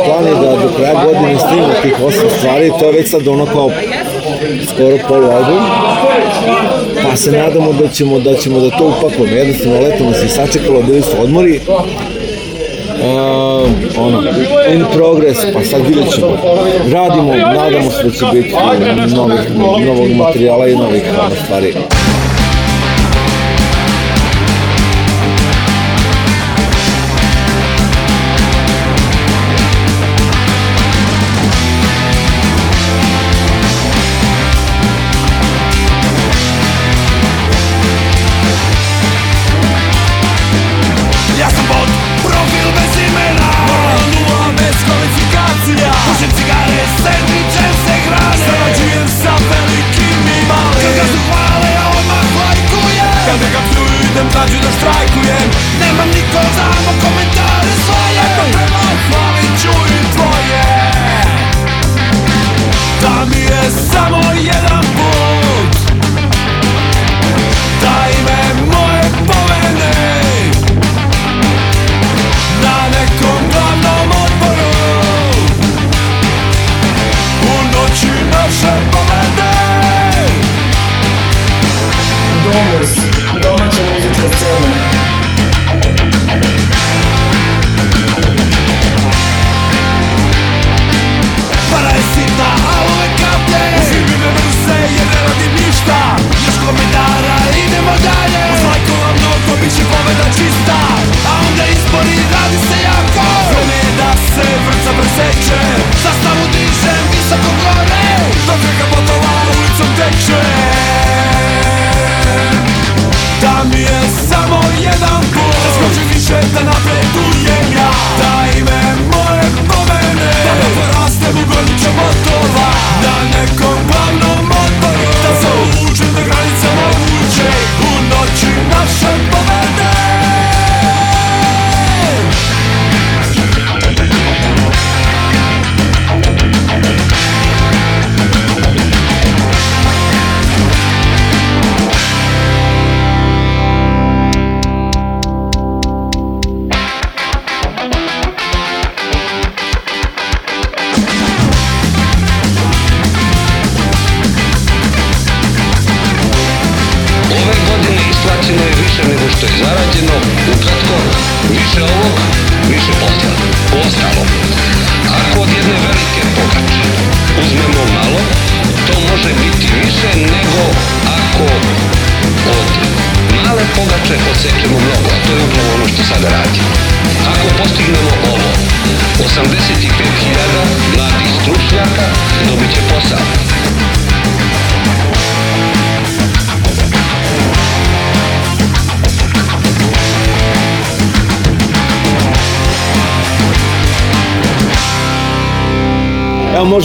plan je da do kraja godine snimamo tih osam stvari, to je već sad ono kao skoro polu album se nadamo da ćemo da, ćemo da to upakujemo. Jednostavno, leto nas je sačekalo, bili su odmori, uh, ono, in progress, pa sad vidjet ćemo. Radimo, nadamo se da će biti e, novih, novog materijala i novih ono, stvari.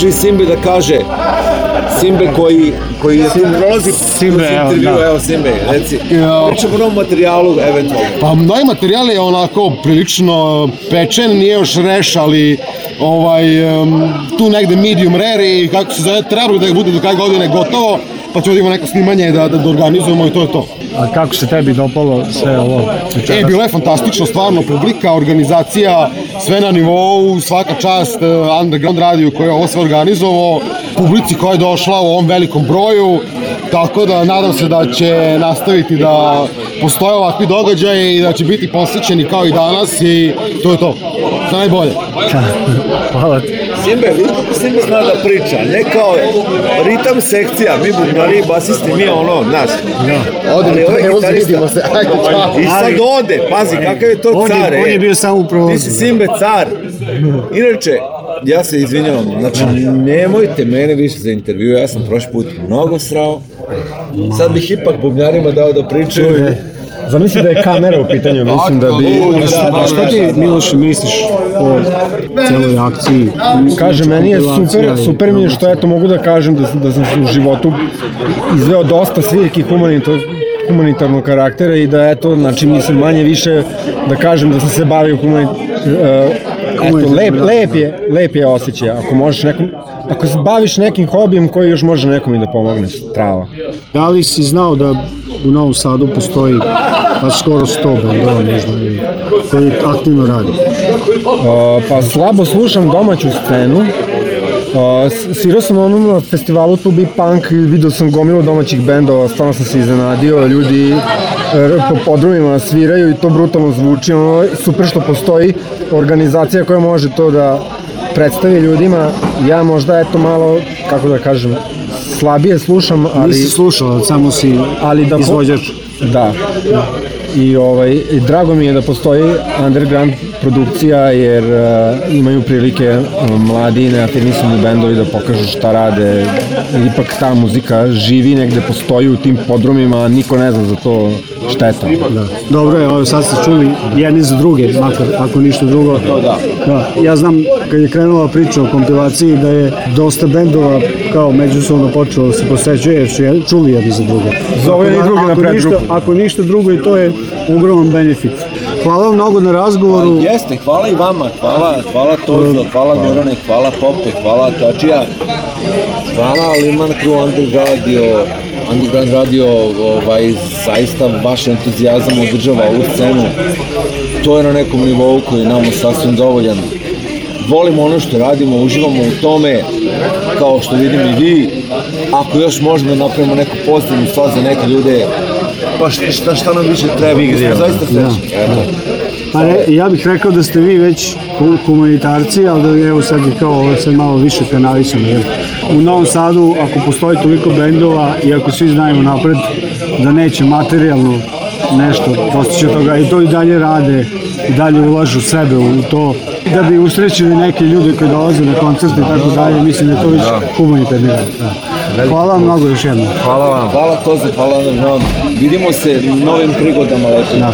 i Simbe da kaže Simbe koji, koji je Simbe prolazi Simbe, intervju, evo, da. evo Simbe, reci. Pričamo o novom materijalu, eventualno. Pa novi materijal je onako prilično pečen, nije još reš, ali ovaj, um, tu negde medium rare i kako se zove, treba da bude do kraja godine gotovo, pa ćemo da imamo neko snimanje da, da, da organizujemo i to je to. A kako se tebi dopalo sve ovo? E, bilo je fantastično, stvarno, publika, organizacija, sve na nivou, svaka čast eh, Underground Radio koji je ovo sve organizovao, publici koja je došla u ovom velikom broju, tako da nadam se da će nastaviti da postoje ovakvi događaje i da će biti posvećeni kao i danas i to je to. Najbolje. Hvala ti. Simbe, Simbe zna da priča, ne kao ritam sekcija, mi bubnari, basisti, mi ono, nas. No. Ode, ali ovaj evo vidimo se, ajde, I sad ode, pazi, kakav je to on car, je, On je e. bio samo u provozu. Ti si da. Simbe car. Inače, ja se izvinjavam, znači da. nemojte mene više za intervju, ja sam prošli put mnogo srao. Sad bih ipak bubnjarima dao da pričaju. Zamisli da je kamera u pitanju, mislim da bi... A da, da, da, šta ti, Miloš, misliš o celoj akciji? Kaže, meni je super, super mi je što eto mogu da kažem da, da sam u životu izveo dosta svirki humanitarnog humanitarnog karaktera i da eto, znači mislim manje više da kažem da sam se bavio humanitarnog e, eto, lep, lep, je, lep je osjećaj. Ako možeš nekom, ako se baviš nekim hobijem koji još može nekom i da pomogne, strava. Da li si znao da u Novom Sadu postoji pa skoro 100 bandova možda koji aktivno radi. Uh, pa slabo slušam domaću scenu, Uh, sam onom na festivalu tu bi punk i vidio sam gomilu domaćih bendova, stvarno sam se iznenadio, ljudi po podrumima sviraju i to brutalno zvuči, ono, super što postoji organizacija koja može to da predstavi ljudima, ja možda eto malo, kako da kažem, slabije slušam, ali... Nisi slušao, samo si ali da izvođač. Da. I ovaj, drago mi je da postoji underground produkcija jer uh, imaju prilike um, mladi i neafirmisani bendovi da pokažu šta rade. Ipak ta muzika živi negde, postoji u tim podrumima, a niko ne zna za to šteta. Da. Dobro je, ovo sad ste čuli jedni za druge, makar ako ništa drugo. Da. da. Ja znam kad je krenula priča o kompilaciji da je dosta bendova kao međusobno počelo da se posvećuje jer su čuli jedni za druge. Za ove i druge na predgrupu. Ako ništa drugo i to je ogroman benefit. Hvala mnogo na razgovoru. Pa, jeste, hvala i vama. Hvala, hvala Tozla, hvala Gorane, hvala Pope, hvala Tačija. Hvala Liman Crew Radio, Underground Radio ovaj, zaista vaš entuzijazam održava ovu scenu. To je na nekom nivou koji je nama sasvim dovoljan. Volimo ono što radimo, uživamo u tome, kao što vidim i vi. Ako još možemo da napravimo neku pozitivnu stvar za neke ljude, pa šta, šta, šta nam više treba, igre, ja. zaista srećni. Da, ja. Da, da. Pa re, ja bih rekao da ste vi već komunitarci, ali da evo sad je kao ovo sad malo više kanalisano. Jer u Novom Sadu, ako postoji toliko bendova i ako svi znaju napred da neće materijalno nešto postići toga i to i dalje rade i dalje ulažu sebe u to da bi usrećili neke ljude koji dolaze na koncerte i tako dalje mislim da je to već humanitarni rad. Veliki hvala vam mnogo još jednom. Hvala vam. Hvala Koze, hvala vam. Vidimo se novim prigodama. Da.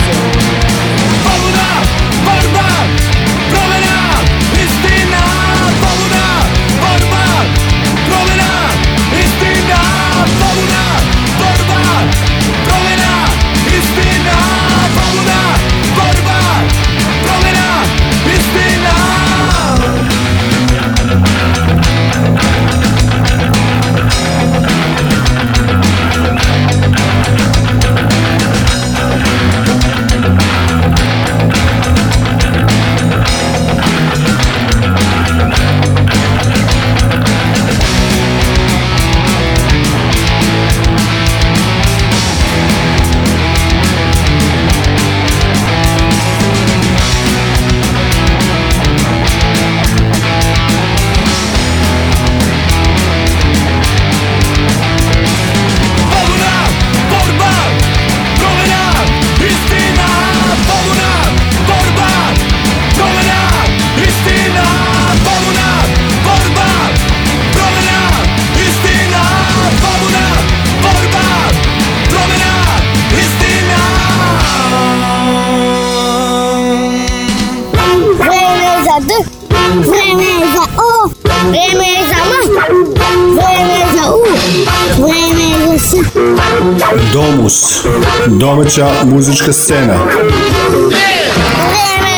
Domaća muzička scena. Vreme vreme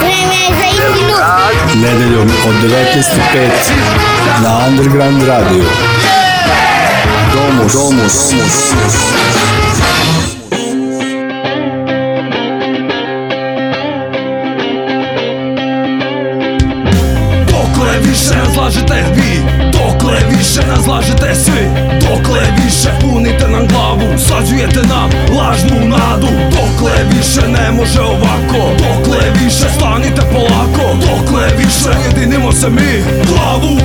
vreme je je je za za za Nedeljom od 19.05 na Underground Radio. Domus. Domus. Domus. Pokoje više Pensa-me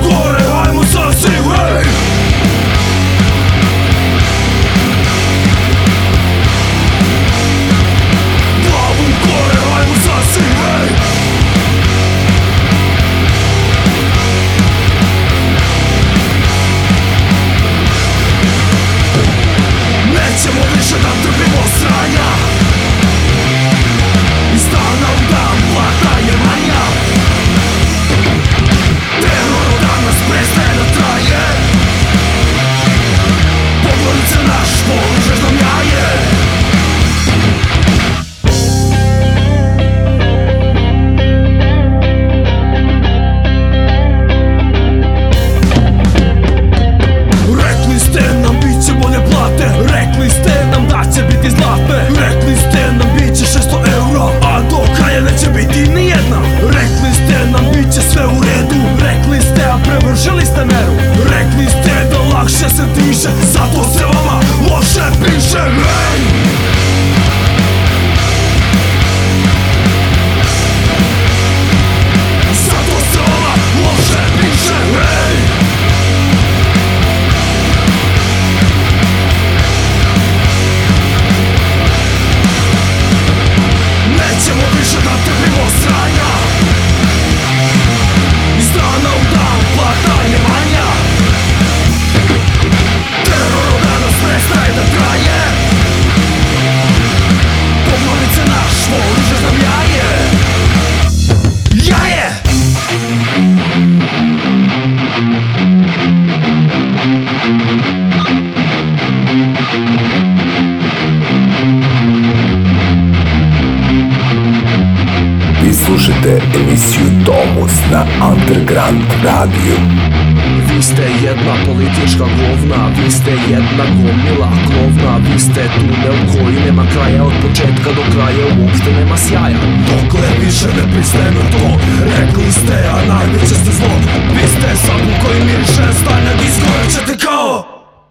Sapu koji miriše stanak Izgorat će te kao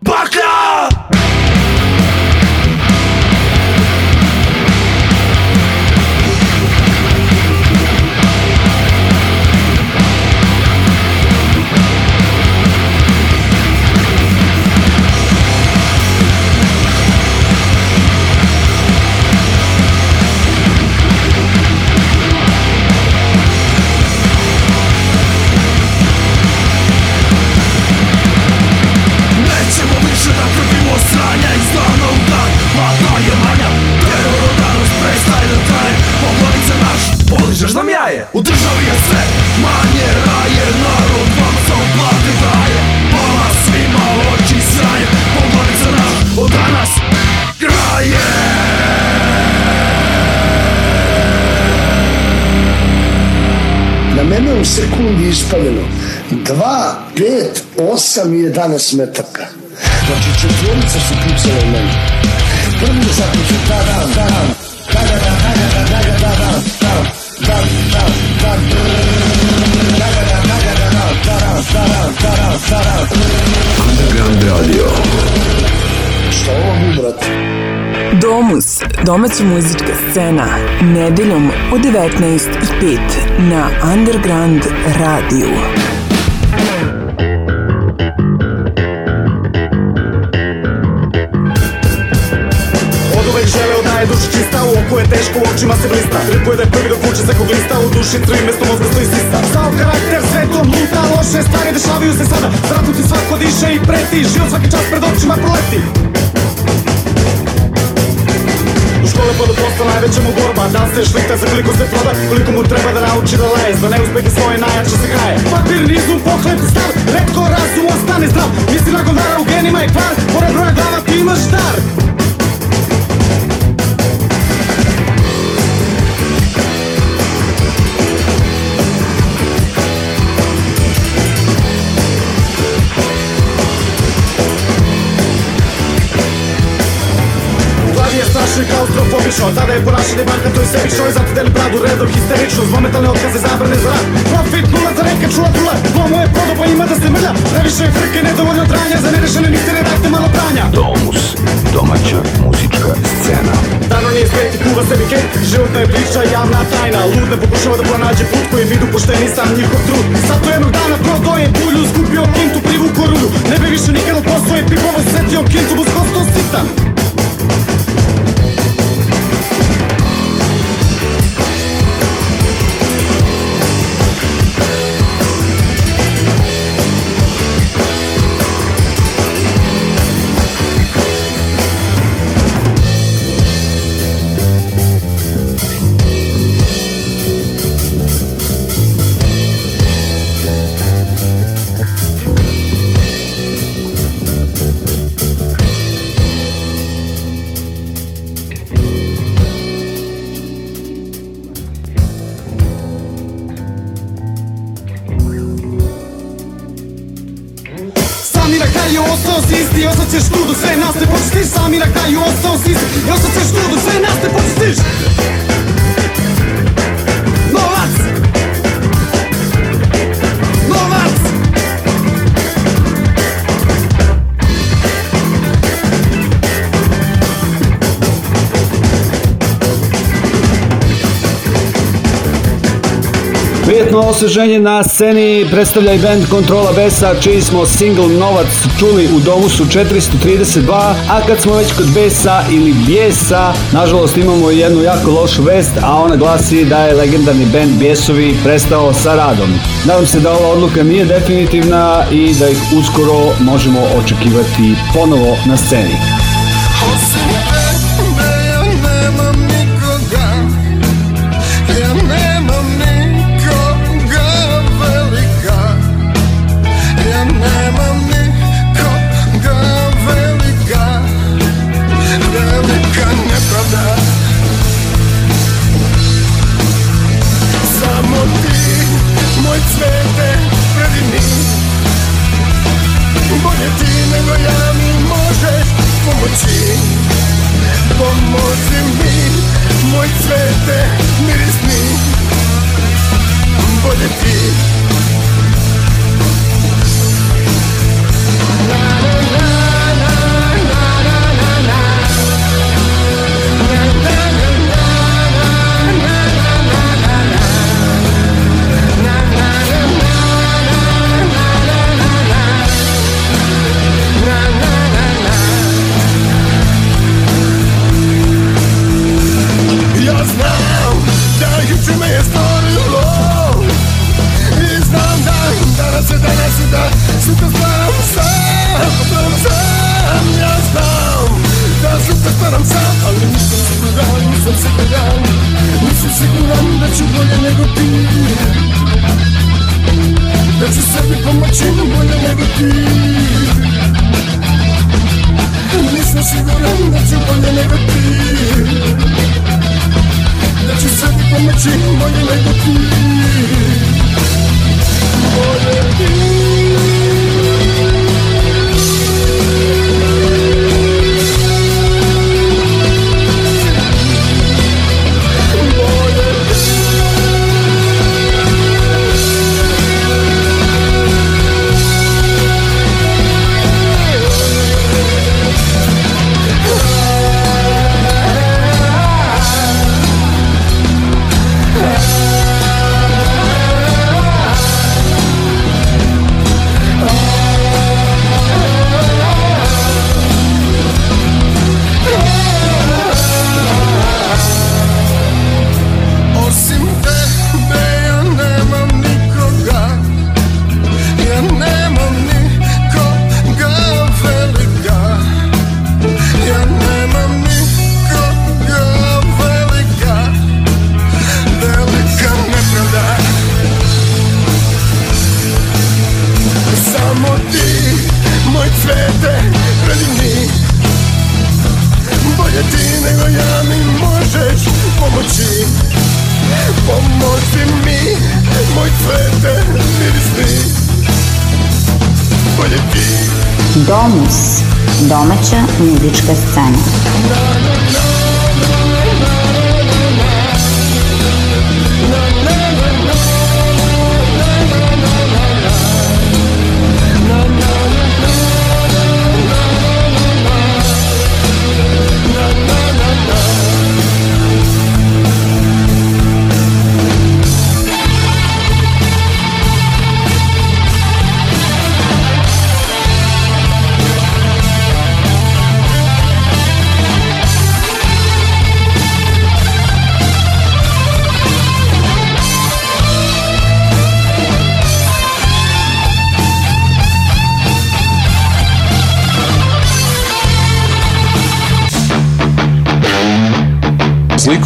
Baklja! sekundi ispaljeno. 2, 5, 8 i 11 metaka. Znači četvorica su pucale u meni. Prvi je zaključio, da, da, da, da, da, da, da, da, da, da, da, da, da, da, da, da, Šta ovo mi, brate? Domus, domaća muzička scena, nedeljom u 19.05 na Underground Radio. Od uvek želeo da čista, u oku je teško, u očima se blista Tripuje da je prvi do kuće svakog lista, u duši tri mesto mozga stoji sista Sao karakter, sve to luta, loše stvari dešavaju se sada Zratu ti svako diše i preti, život svaki čas pred očima proleti škole pa da posla najveća mu borba Da se šlihta za koliko se proda, koliko mu treba da nauči da leje Za da neuspehe svoje najjače se graje Paternizum pokleti star, redko razum ostane zdrav Misli nakon dara u genima je kvar, pored broja glava ti imaš dar obišao Tada je ponašanje banka to isterično I zato deli bradu redom histerično Zvometalne otkaze zabrane za rad Profit nula za reka čula tula Dvo moje podo pa ima da se mrlja Previše je frke nedovoljno tranja Za nerešene niste ne dajte malo pranja Domus, domaća muzička scena Dano nije spreti, kuva se vikend Životna je priča, javna tajna Ludne pokušava da pronađe put koji vidu pošteni sam njihov trud Zato jednog dana prodao je bulju Skupio kintu, privuko ruju Ne bi više nikad od posvoje pipova Svetio kintu, bus sitan Dodatno osveženje na sceni predstavlja i band Kontrola Besa, čiji smo single Novac čuli u domu su 432, a kad smo već kod Besa ili Bijesa, nažalost imamo jednu jako lošu vest, a ona glasi da je legendarni band Bjesovi prestao sa radom. Nadam se da ova odluka nije definitivna i da ih uskoro možemo očekivati ponovo na sceni.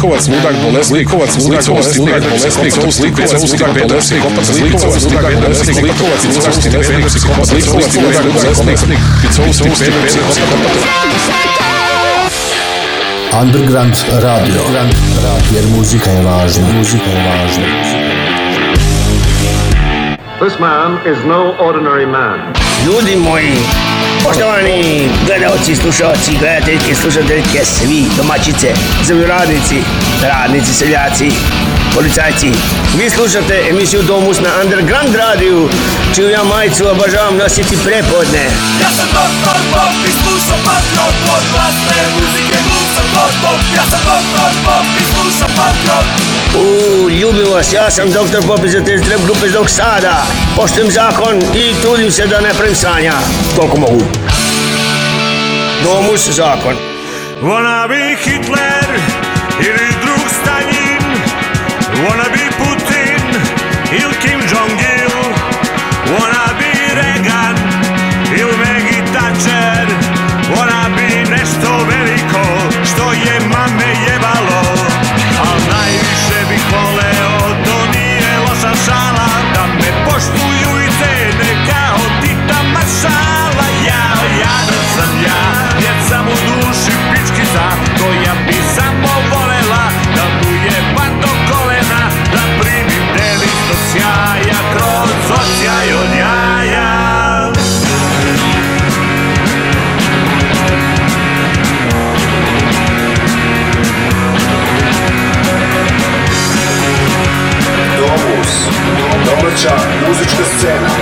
ludák ludák ludák ludák ludák ludák Underground Radio. Jer muzika je važna. Muzika je važna. This man is no ordinary man. Ljudi moji, poštovani gledalci, slušalci, gledateljke, slušateljke, svi domaćice, zemljoradnici, radnici, seljaci, policajci. Vi slušate emisijo Domus na Underground Radio, če jo ja majico obožavam nositi prepodne. Ja sem doktor Bob, izkušam pa trok od vas, ne muzike, glupo kot Bob. Ja sem doktor Bob, izkušam pa trok. Uuu, ljubim vas, ja sem doktor Bob iz te zdrav grupe iz Oksada. Poštujem zakon i trudim se da ne prem sanja. Toliko mogu. Domus zakon. Wanna be Hitler? Kim Jong the center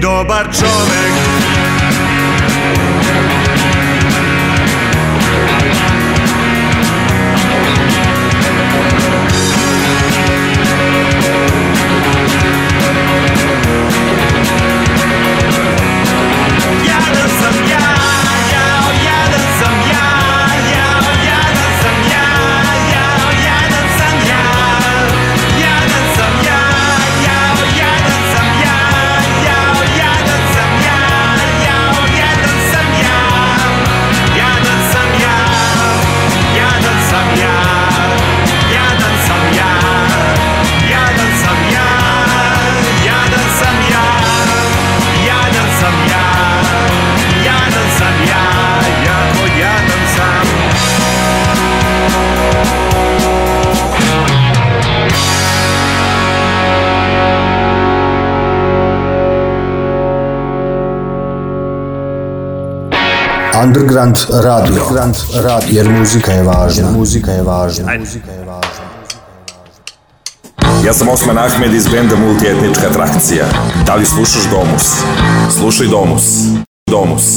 dobarczonek Underground Radio. Underground Radio. Jer muzika je važna. Jer muzika je važna. Ajde. Muzika je važna. Ja sam Osman Ahmed iz benda Multietnička atrakcija. Da li slušaš Domus? Slušaj Domus. Domus.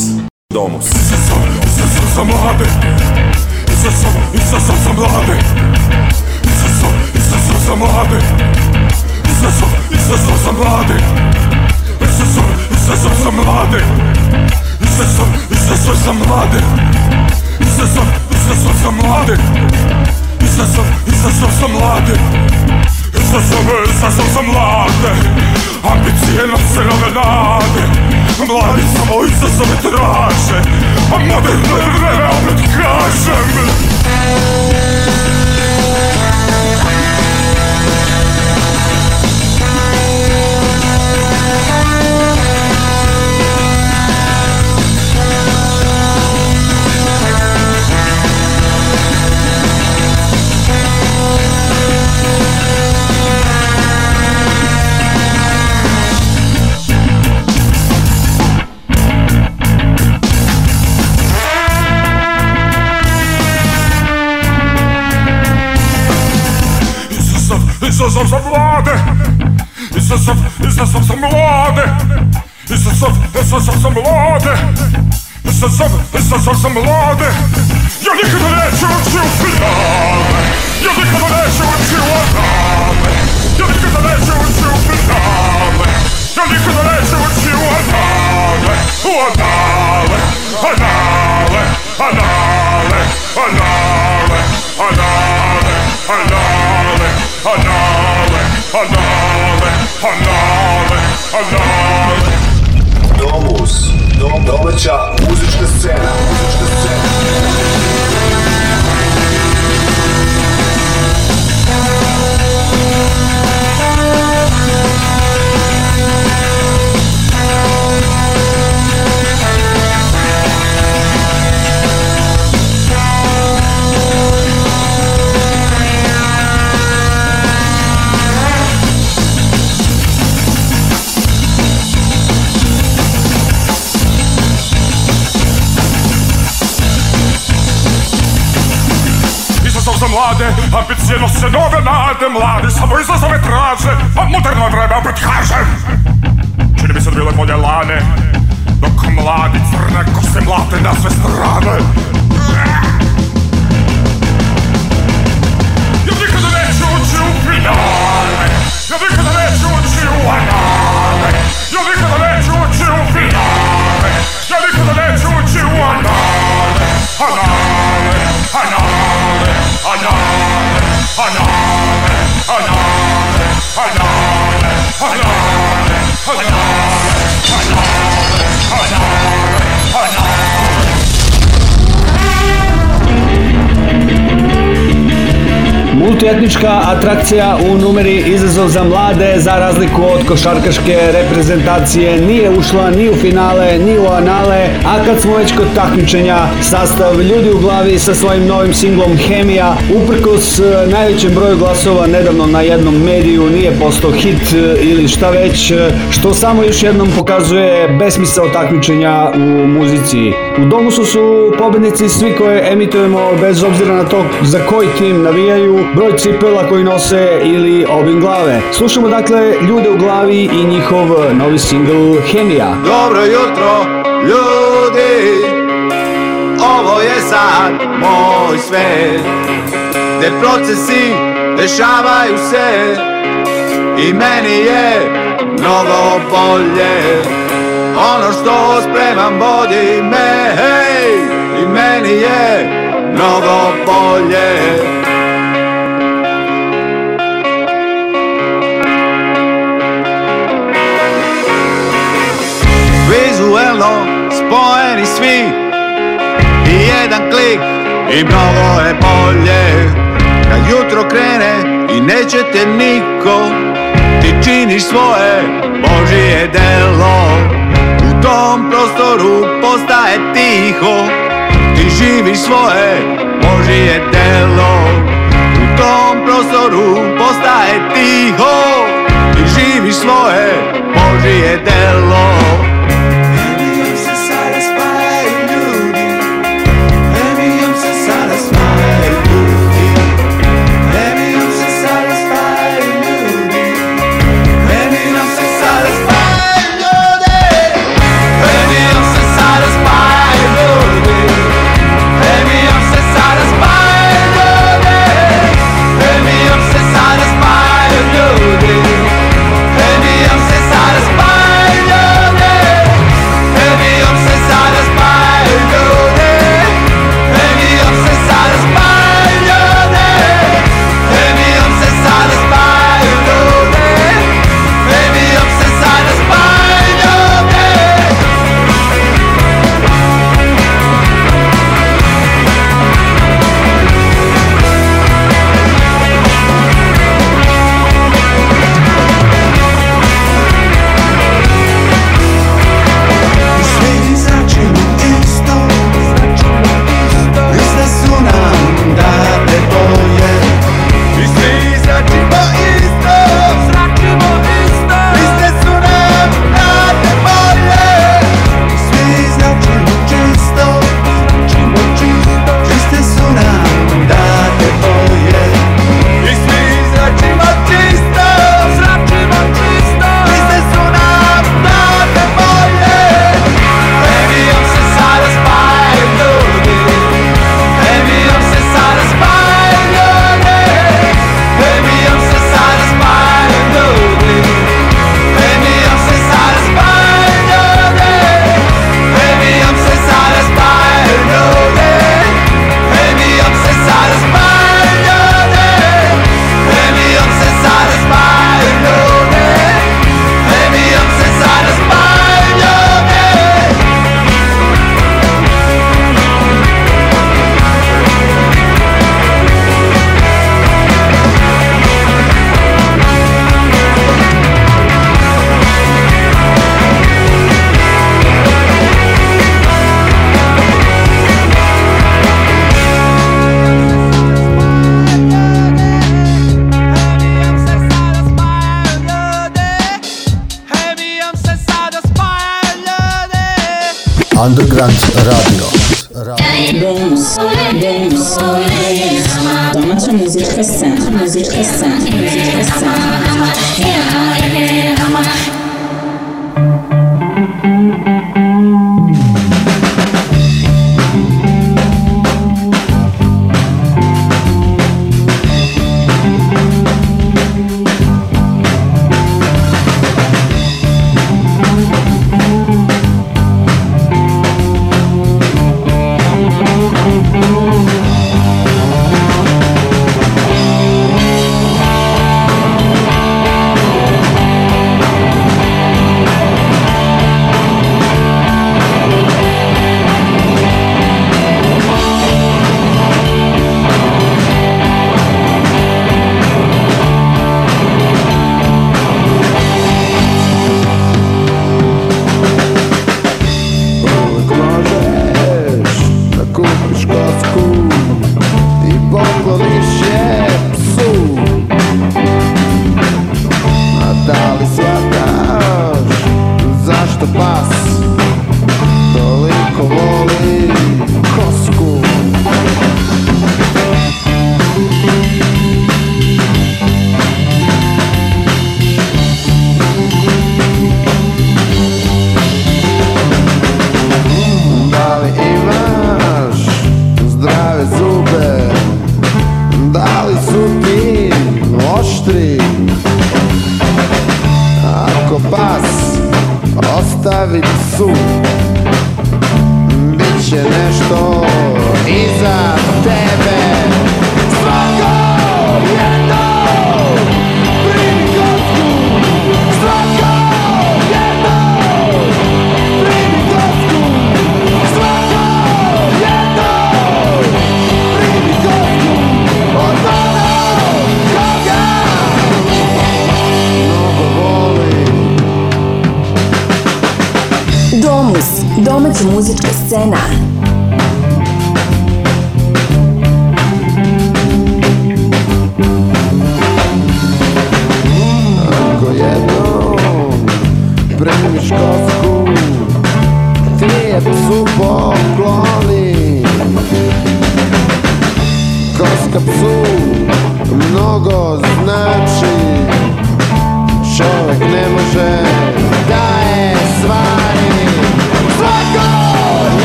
poduzetnička atrakcija u numeri izazov za mlade za razliku od košarkaške reprezentacije nije ušla ni u finale ni u anale, a kad smo već kod takmičenja, sastav ljudi u glavi sa svojim novim singlom Hemija uprkos e, najvećem broju glasova nedavno na jednom mediju nije postao hit e, ili šta već e, što samo još jednom pokazuje besmisao takmičenja u muzici. U Domusu su pobednici svi koje emitujemo bez obzira na to za koji tim navijaju, broj cipela koji nose ili obim glave. Slušamo dakle ljude u glavi i njihov novi singl Hemija. Dobro jutro ljudi, ovo je sad moj svet, gde procesi dešavaju se i meni je mnogo bolje. Ono što spremam vodi me, hej, i meni je mnogo bolje. duelo spojeni svi i jedan klik i mnogo je bolje kad da jutro krene i nećete niko ti činiš svoje Božije delo u tom prostoru postaje tiho ti živiš svoje Božije delo u tom prostoru postaje tiho ti živiš svoje Božije delo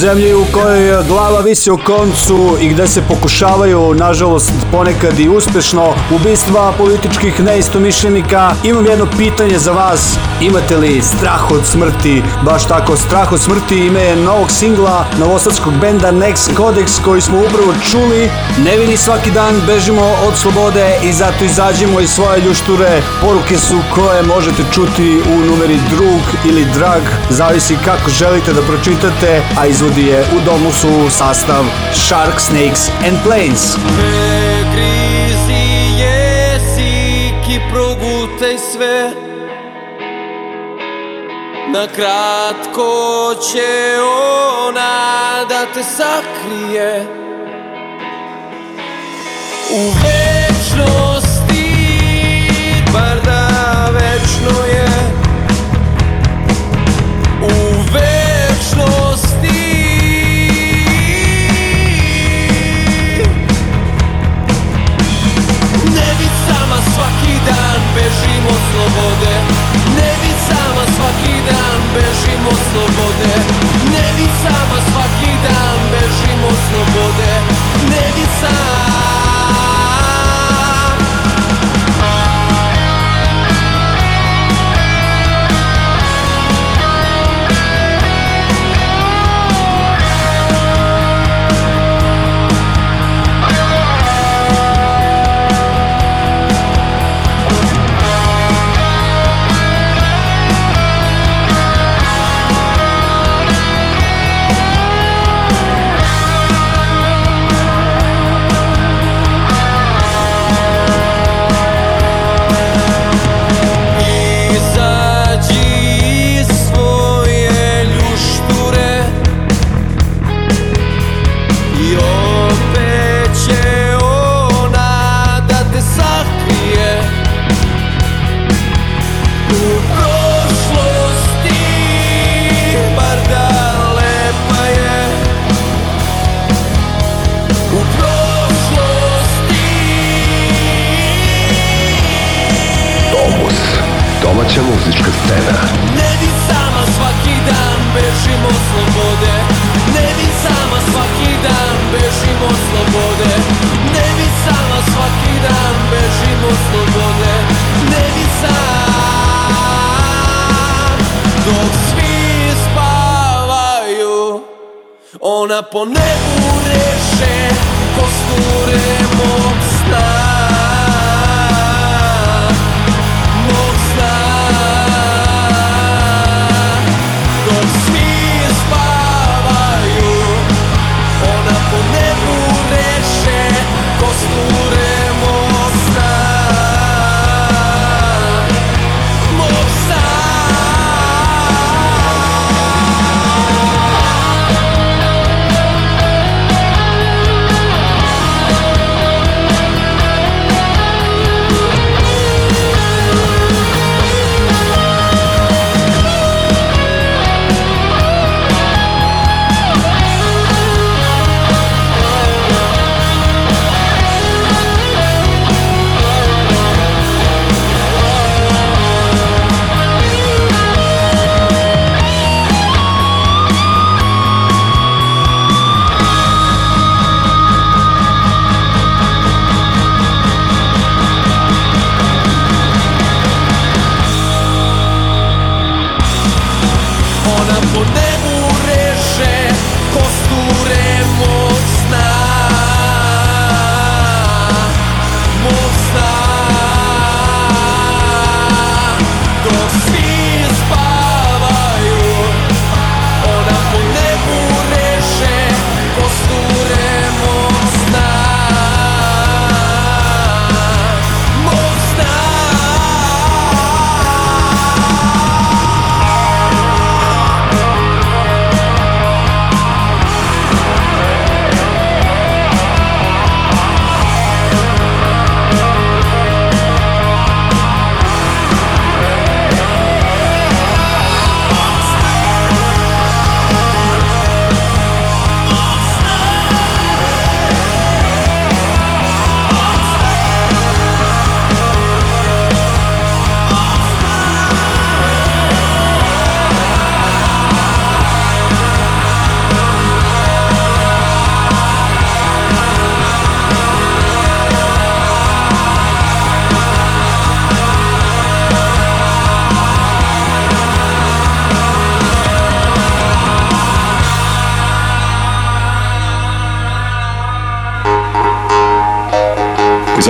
zemlji u kojoj glava visi u koncu i gde se pokušavaju, nažalost, ponekad i uspešno ubistva političkih neistomišljenika, imam jedno pitanje za vas. Imate li strah od smrti? Baš tako, strah od smrti ime je novog singla novosadskog benda Next Codex koji smo upravo čuli. Nevini svaki dan bežimo od slobode i zato izađemo iz svoje ljušture. Poruke su koje možete čuti u numeri drug ili drag, zavisi kako želite da pročitate, a izvodi je u domu su sastav Shark, Snakes and Planes. Krizi jesi ki progutaj sve Na kratko će ona da te sakrije Uvijek slobode Ne vi sama svaki dan bežimo slobode Ne vi sama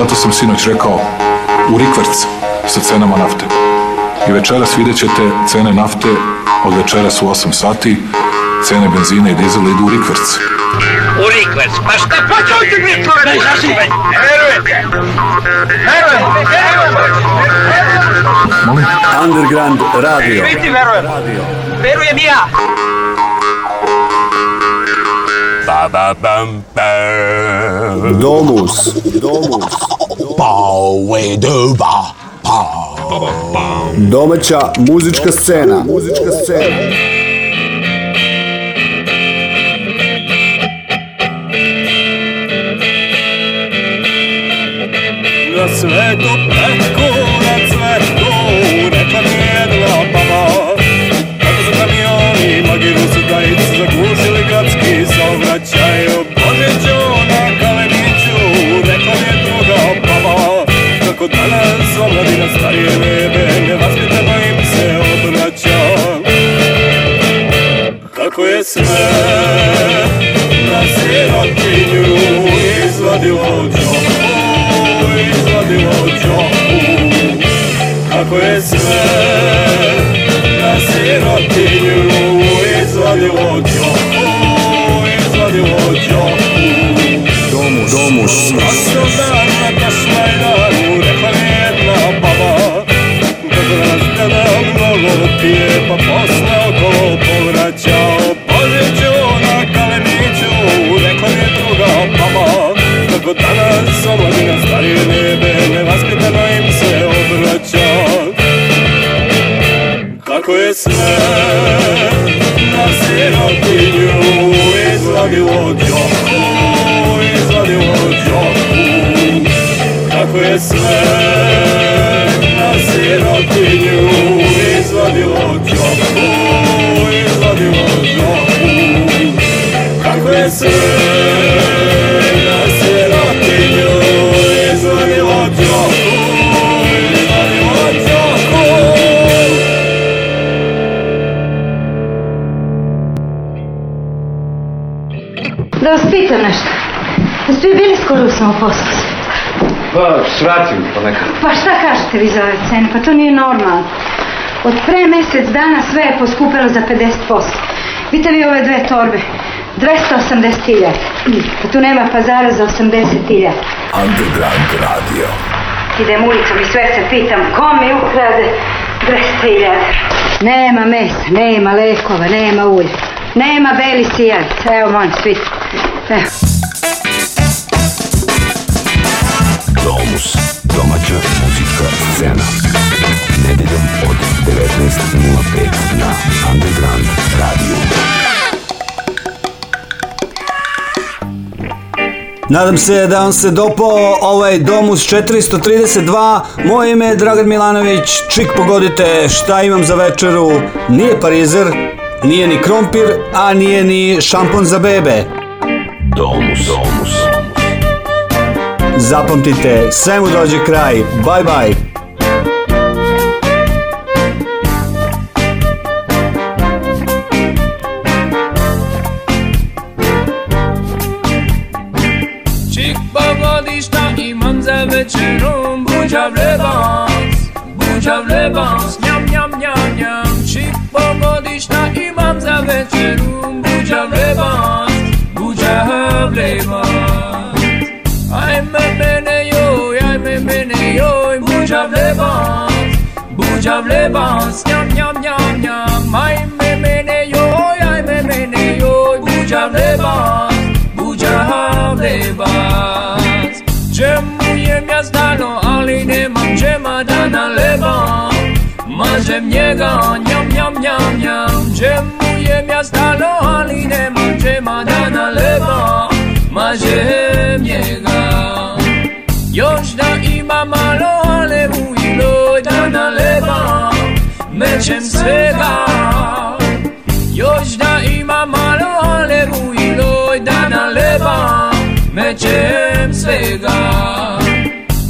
Zato sam sinoć rekao u rikverc sa cenama nafte. I večeras vidjet ćete cene nafte od večeras u 8 sati, cene benzina i dizela idu u rikverc. U rikverc, pa šta pa će ovdje mi čovjek? Ne, zaši! Verujete! Verujete! Molim? Underground Radio. Verujem. Verujem ja. Domus, domus. Pau e duba. Domaća muzička scena. Muzička scena. Na svetu preko na starije bebe Nevaspitano im se obraćao Kako je sve na sirotinju Izvadilo džoku, izvadilo džoku Kako je sve na sirotinju Izvadilo džoku koje sve na sirotinju izvadilo djoku, izvadilo djoku. Kako je sve na sirotinju izvadilo djoku, izvadilo djoku. Kako je sve pitam nešto. Jeste vi bili skoro u samoposluzi? Pa, svratim ponekad. Pa šta kažete vi za ove cene? Pa to nije normalno. Od pre mesec dana sve je poskupilo za 50%. Vidite vi ove dve torbe. 280.000. Pa tu nema pazara za 80.000. Underground radio. Idem ulicom i sve se pitam ko mi ukrade 200.000. Nema mesa, nema lekova, nema ulja. Nema beli sijac. Evo, molim, spite. Eh. Domus. Domaća muzička scena. Nedeljom od 19.05 na Underground Radio. Nadam se da vam se dopao ovaj Domus 432. Moje ime je Dragan Milanović. Čik pogodite šta imam za večeru. Nije parizer, nije ni krompir, a nije ni šampon za bebe. Domus. Domus. Zapamtite, sem u dođe kraj. Bye bye. Večerom buđav lebans, buđav lebans, bounce, yum yum yum yum. Ay me me ne yo, ay me me ne yo. Buja le bounce, buja le bounce. Czemu je miastano, ale nie mam czema dana le bounce. Może mnie go, yum yum yum yum. Czemu je miastano, ale nie mam czema dana le bounce. Może mnie go. Już da ima malo, ale uja. mergem sega Još da ima malo aleru i loj leba. naleba Mečem svega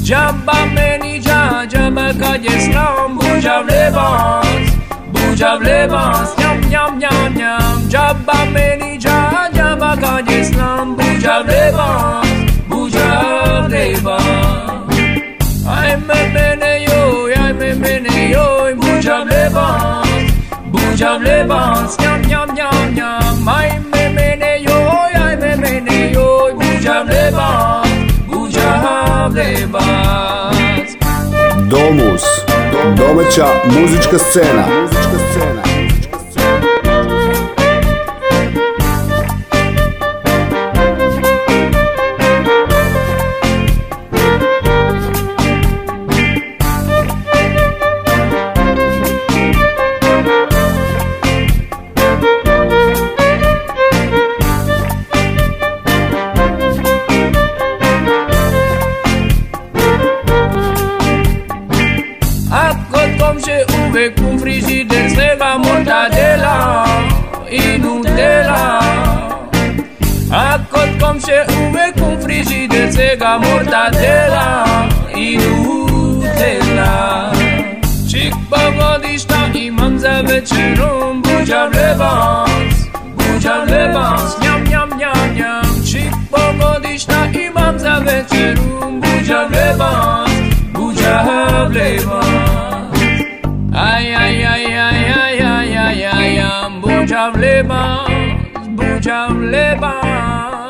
Džamba meni dža, džamba kad je slam Buđav lebac, buđav lebac Njam, njam, njam, njam Džamba meni dža, džamba kad je slam Buđav lebac, buđav lebac jam lebans Yam yam yam yam Ay memene yoy ay memene yoy Bu jam lebans Bu jam lebans Domus Domaća muzička scena Muzička scena cega, mortadela i nutella Czyk pogodiszta i mam za wieczorą budziam lewans, budziam lewans Niam, niam, niam, niam Czyk pogodiszta i mam za wieczorą budziam lewans, budziam lewans Ay ay ay ay ay ay ay aj, aj, Buja lewans, budziam lewans